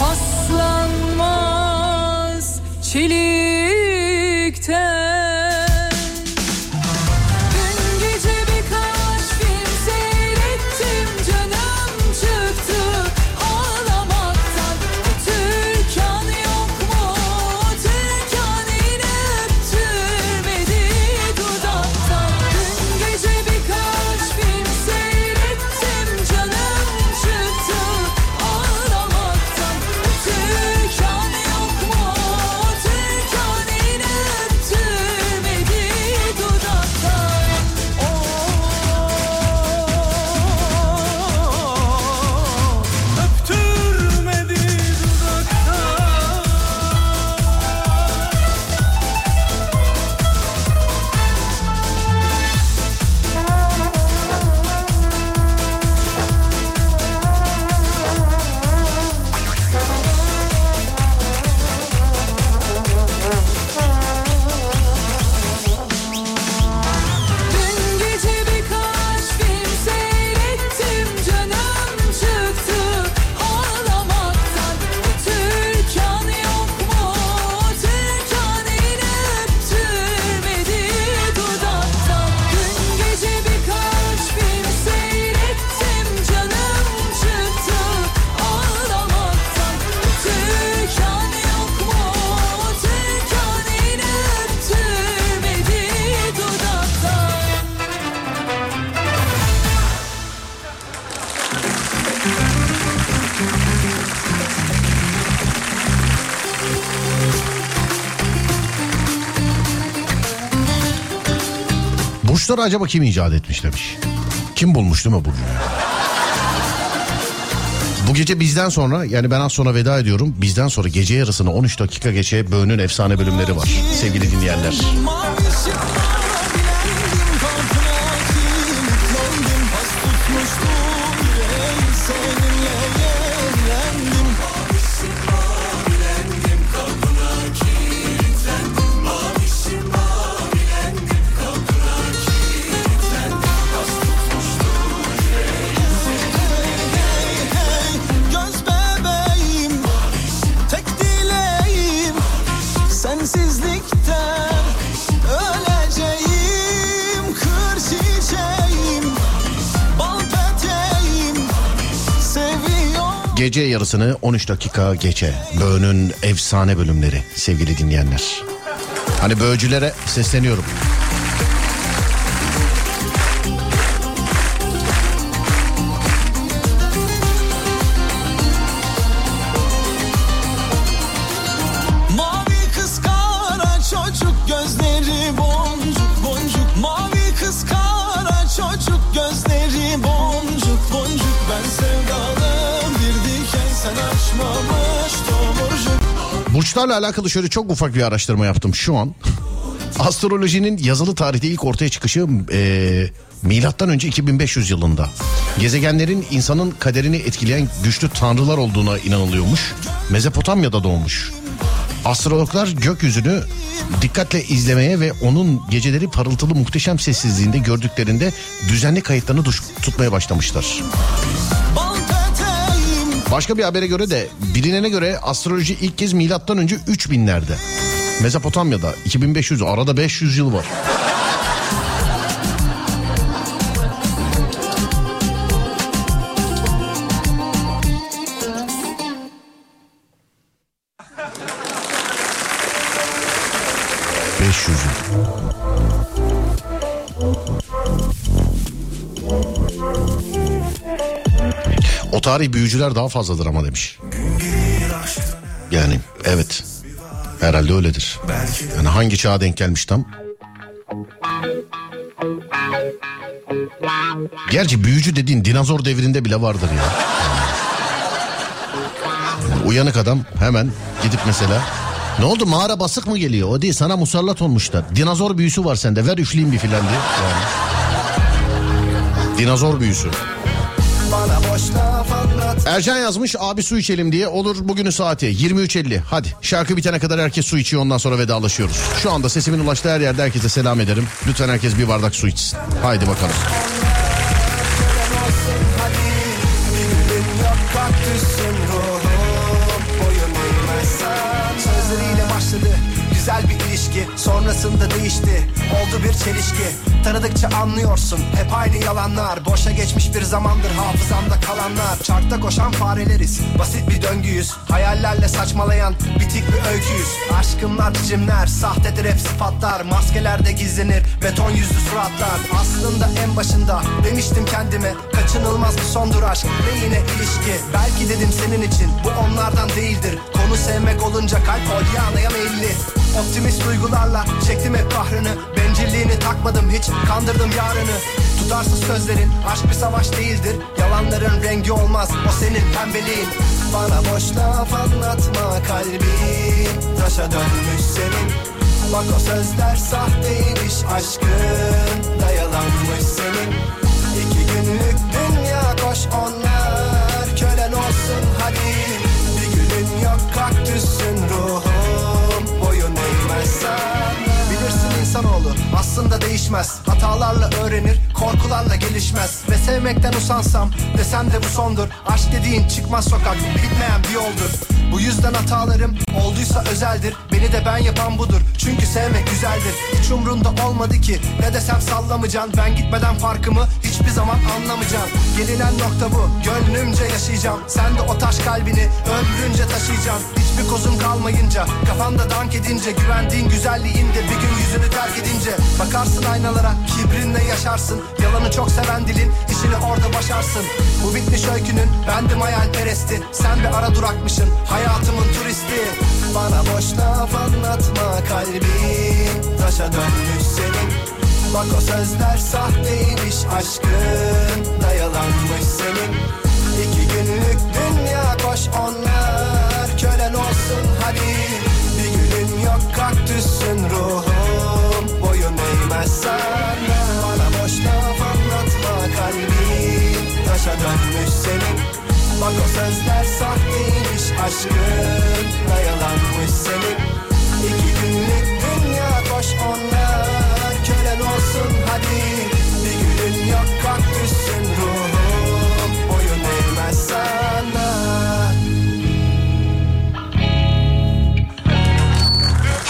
paslanmaz çelikten Burçları acaba kim icat etmiş demiş. Kim bulmuş değil mi Burcu? Bu gece bizden sonra yani ben az sonra veda ediyorum. Bizden sonra gece yarısını 13 dakika geçe Böğün'ün efsane bölümleri var sevgili dinleyenler. Gece yarısını 13 dakika geçe Böğün'ün efsane bölümleri sevgili dinleyenler. Hani böğcülere sesleniyorum. Burçlarla alakalı şöyle çok ufak bir araştırma yaptım şu an. Astrolojinin yazılı tarihte ilk ortaya çıkışı eee, milattan önce 2500 yılında. Gezegenlerin insanın kaderini etkileyen güçlü tanrılar olduğuna inanılıyormuş. Mezopotamya'da doğmuş. Astrologlar gökyüzünü dikkatle izlemeye ve onun geceleri parıltılı muhteşem sessizliğinde gördüklerinde düzenli kayıtlarını tutmaya başlamışlar. Başka bir habere göre de bilinene göre astroloji ilk kez milattan önce 3000'lerde. Mezopotamya'da 2500 arada 500 yıl var. Beş yüz yıl. O tarih büyücüler daha fazladır ama demiş. Yani evet. Herhalde öyledir. Yani hangi çağa denk gelmiş tam? Gerçi büyücü dediğin dinozor devrinde bile vardır ya. Uyanık adam hemen gidip mesela ne oldu mağara basık mı geliyor? O değil sana musallat olmuşlar. Dinozor büyüsü var sende ver üfleyeyim bir filan diye. Yani. Dinozor büyüsü. Ercan yazmış abi su içelim diye olur bugünün saati 23.50 hadi şarkı bitene kadar herkes su içiyor ondan sonra vedalaşıyoruz. Şu anda sesimin ulaştığı her yerde herkese selam ederim. Lütfen herkes bir bardak su içsin. Haydi bakalım. Sözleriyle başladı güzel bir ilişki Sonrasında değişti. Oldu bir çelişki. Tanıdıkça anlıyorsun hep aynı yalanlar. Boşa geçmiş bir zamandır hafızamda kalanlar. Çarkta koşan fareleriz basit bir döngüyüz. Hayallerle saçmalayan bitik bir öyküyüz. Aşkımlar biçimler sahtedir hep sıfatlar. Maskelerde gizlenir beton yüzlü suratlar. Aslında en başında demiştim kendime Kaçınılmaz bir sondur aşk ve yine ilişki. Belki dedim senin için bu onlardan değildir. Konu sevmek olunca kalp polyanaya meyilli Optimist duygularla çektim hep kahrını. Bencilliğini takmadım hiç kandırdım yarını. Tutarsız sözlerin aşk bir savaş değildir. Yalanların rengi olmaz o senin pembeliğin. Bana boş laf anlatma kalbim Taşa dönmüş senin. Bak o sözler sahteymiş aşkın. Da yalanmış senin. İki günlük dünya koş onlar. Kölen olsun hadi. Bir gülün yok kaktüsün eğmezsen Bilirsin insanoğlu aslında değişmez. Hatalarla öğrenir korkularla gelişmez. Ve sevmekten usansam desem de bu sondur. Aşk dediğin çıkmaz sokak bitmeyen bir yoldur. Bu yüzden hatalarım olduysa özeldir. Beni de ben yapan budur. Çünkü sevmek güzeldir. Hiç umrunda olmadı ki. Ne desem sallamayacaksın. Ben gitmeden farkımı hiçbir zaman anlamayacaksın. Gelinen nokta bu. Gönlümce yaşayacağım. Sen de o taş kalbini ömrünce taşıyacaksın Hiçbir kozun kalmayınca kafanda dank edince Güvendiğin güzelliğinde bir gün yüzünü terk edince Bakarsın aynalara kibrinle yaşarsın. Yalanı çok seven dilin işini orada başarsın. Bu bitmiş öykünün bendim hayalperesti Sen bir ara durakmışsın hayatımın turisti. Bana boş laf anlatma kalbim Taşa dönmüş senin. Bak o sözler sahteymiş aşkın da yalanmış senin. İki günlük dünya koş onlar kölen olsun hadi. Bir gülün yok kaktüsün ruhum. Boyun eğmez sana. Bana boş laf anlatma kalbin taşa dönmüş senin. Bak o sözler sahteymiş aşkın. Da yalanmış senin. İki günlük dünya koş onlar. Kölen olsun hadi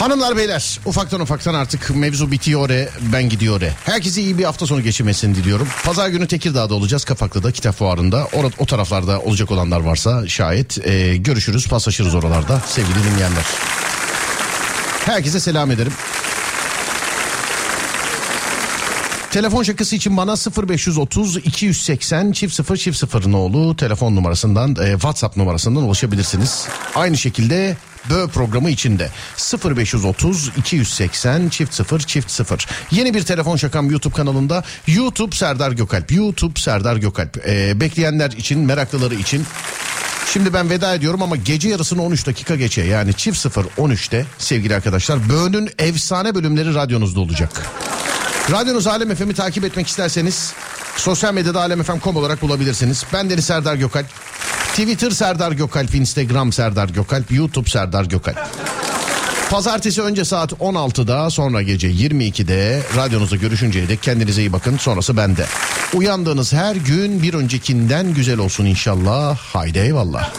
Hanımlar beyler ufaktan ufaktan artık mevzu bitiyor e, ben gidiyor e. Herkese iyi bir hafta sonu geçirmesini diliyorum. Pazar günü Tekirdağ'da olacağız Kafaklı'da kitap fuarında. Orada, o taraflarda olacak olanlar varsa şayet e, görüşürüz paslaşırız oralarda sevgili dinleyenler. Herkese selam ederim. Telefon şakası için bana 0530 280 çift 0 çift 0 nolu telefon numarasından e, WhatsApp numarasından ulaşabilirsiniz. Aynı şekilde Bö programı içinde 0530 280 çift 0 çift 0. Yeni bir telefon şakam YouTube kanalında YouTube Serdar Gökalp. YouTube Serdar Gökalp. E, bekleyenler için meraklıları için Şimdi ben veda ediyorum ama gece yarısını 13 dakika geçe yani çift 0 13'te sevgili arkadaşlar Bö'nün efsane bölümleri radyonuzda olacak. Radyonuz Alem FM'i takip etmek isterseniz sosyal medyada alemfm.com olarak bulabilirsiniz. Ben Deniz Serdar Gökalp. Twitter Serdar Gökalp, Instagram Serdar Gökalp, YouTube Serdar Gökalp. Pazartesi önce saat 16'da sonra gece 22'de radyonuzda görüşünceye dek kendinize iyi bakın sonrası bende. Uyandığınız her gün bir öncekinden güzel olsun inşallah. Haydi eyvallah.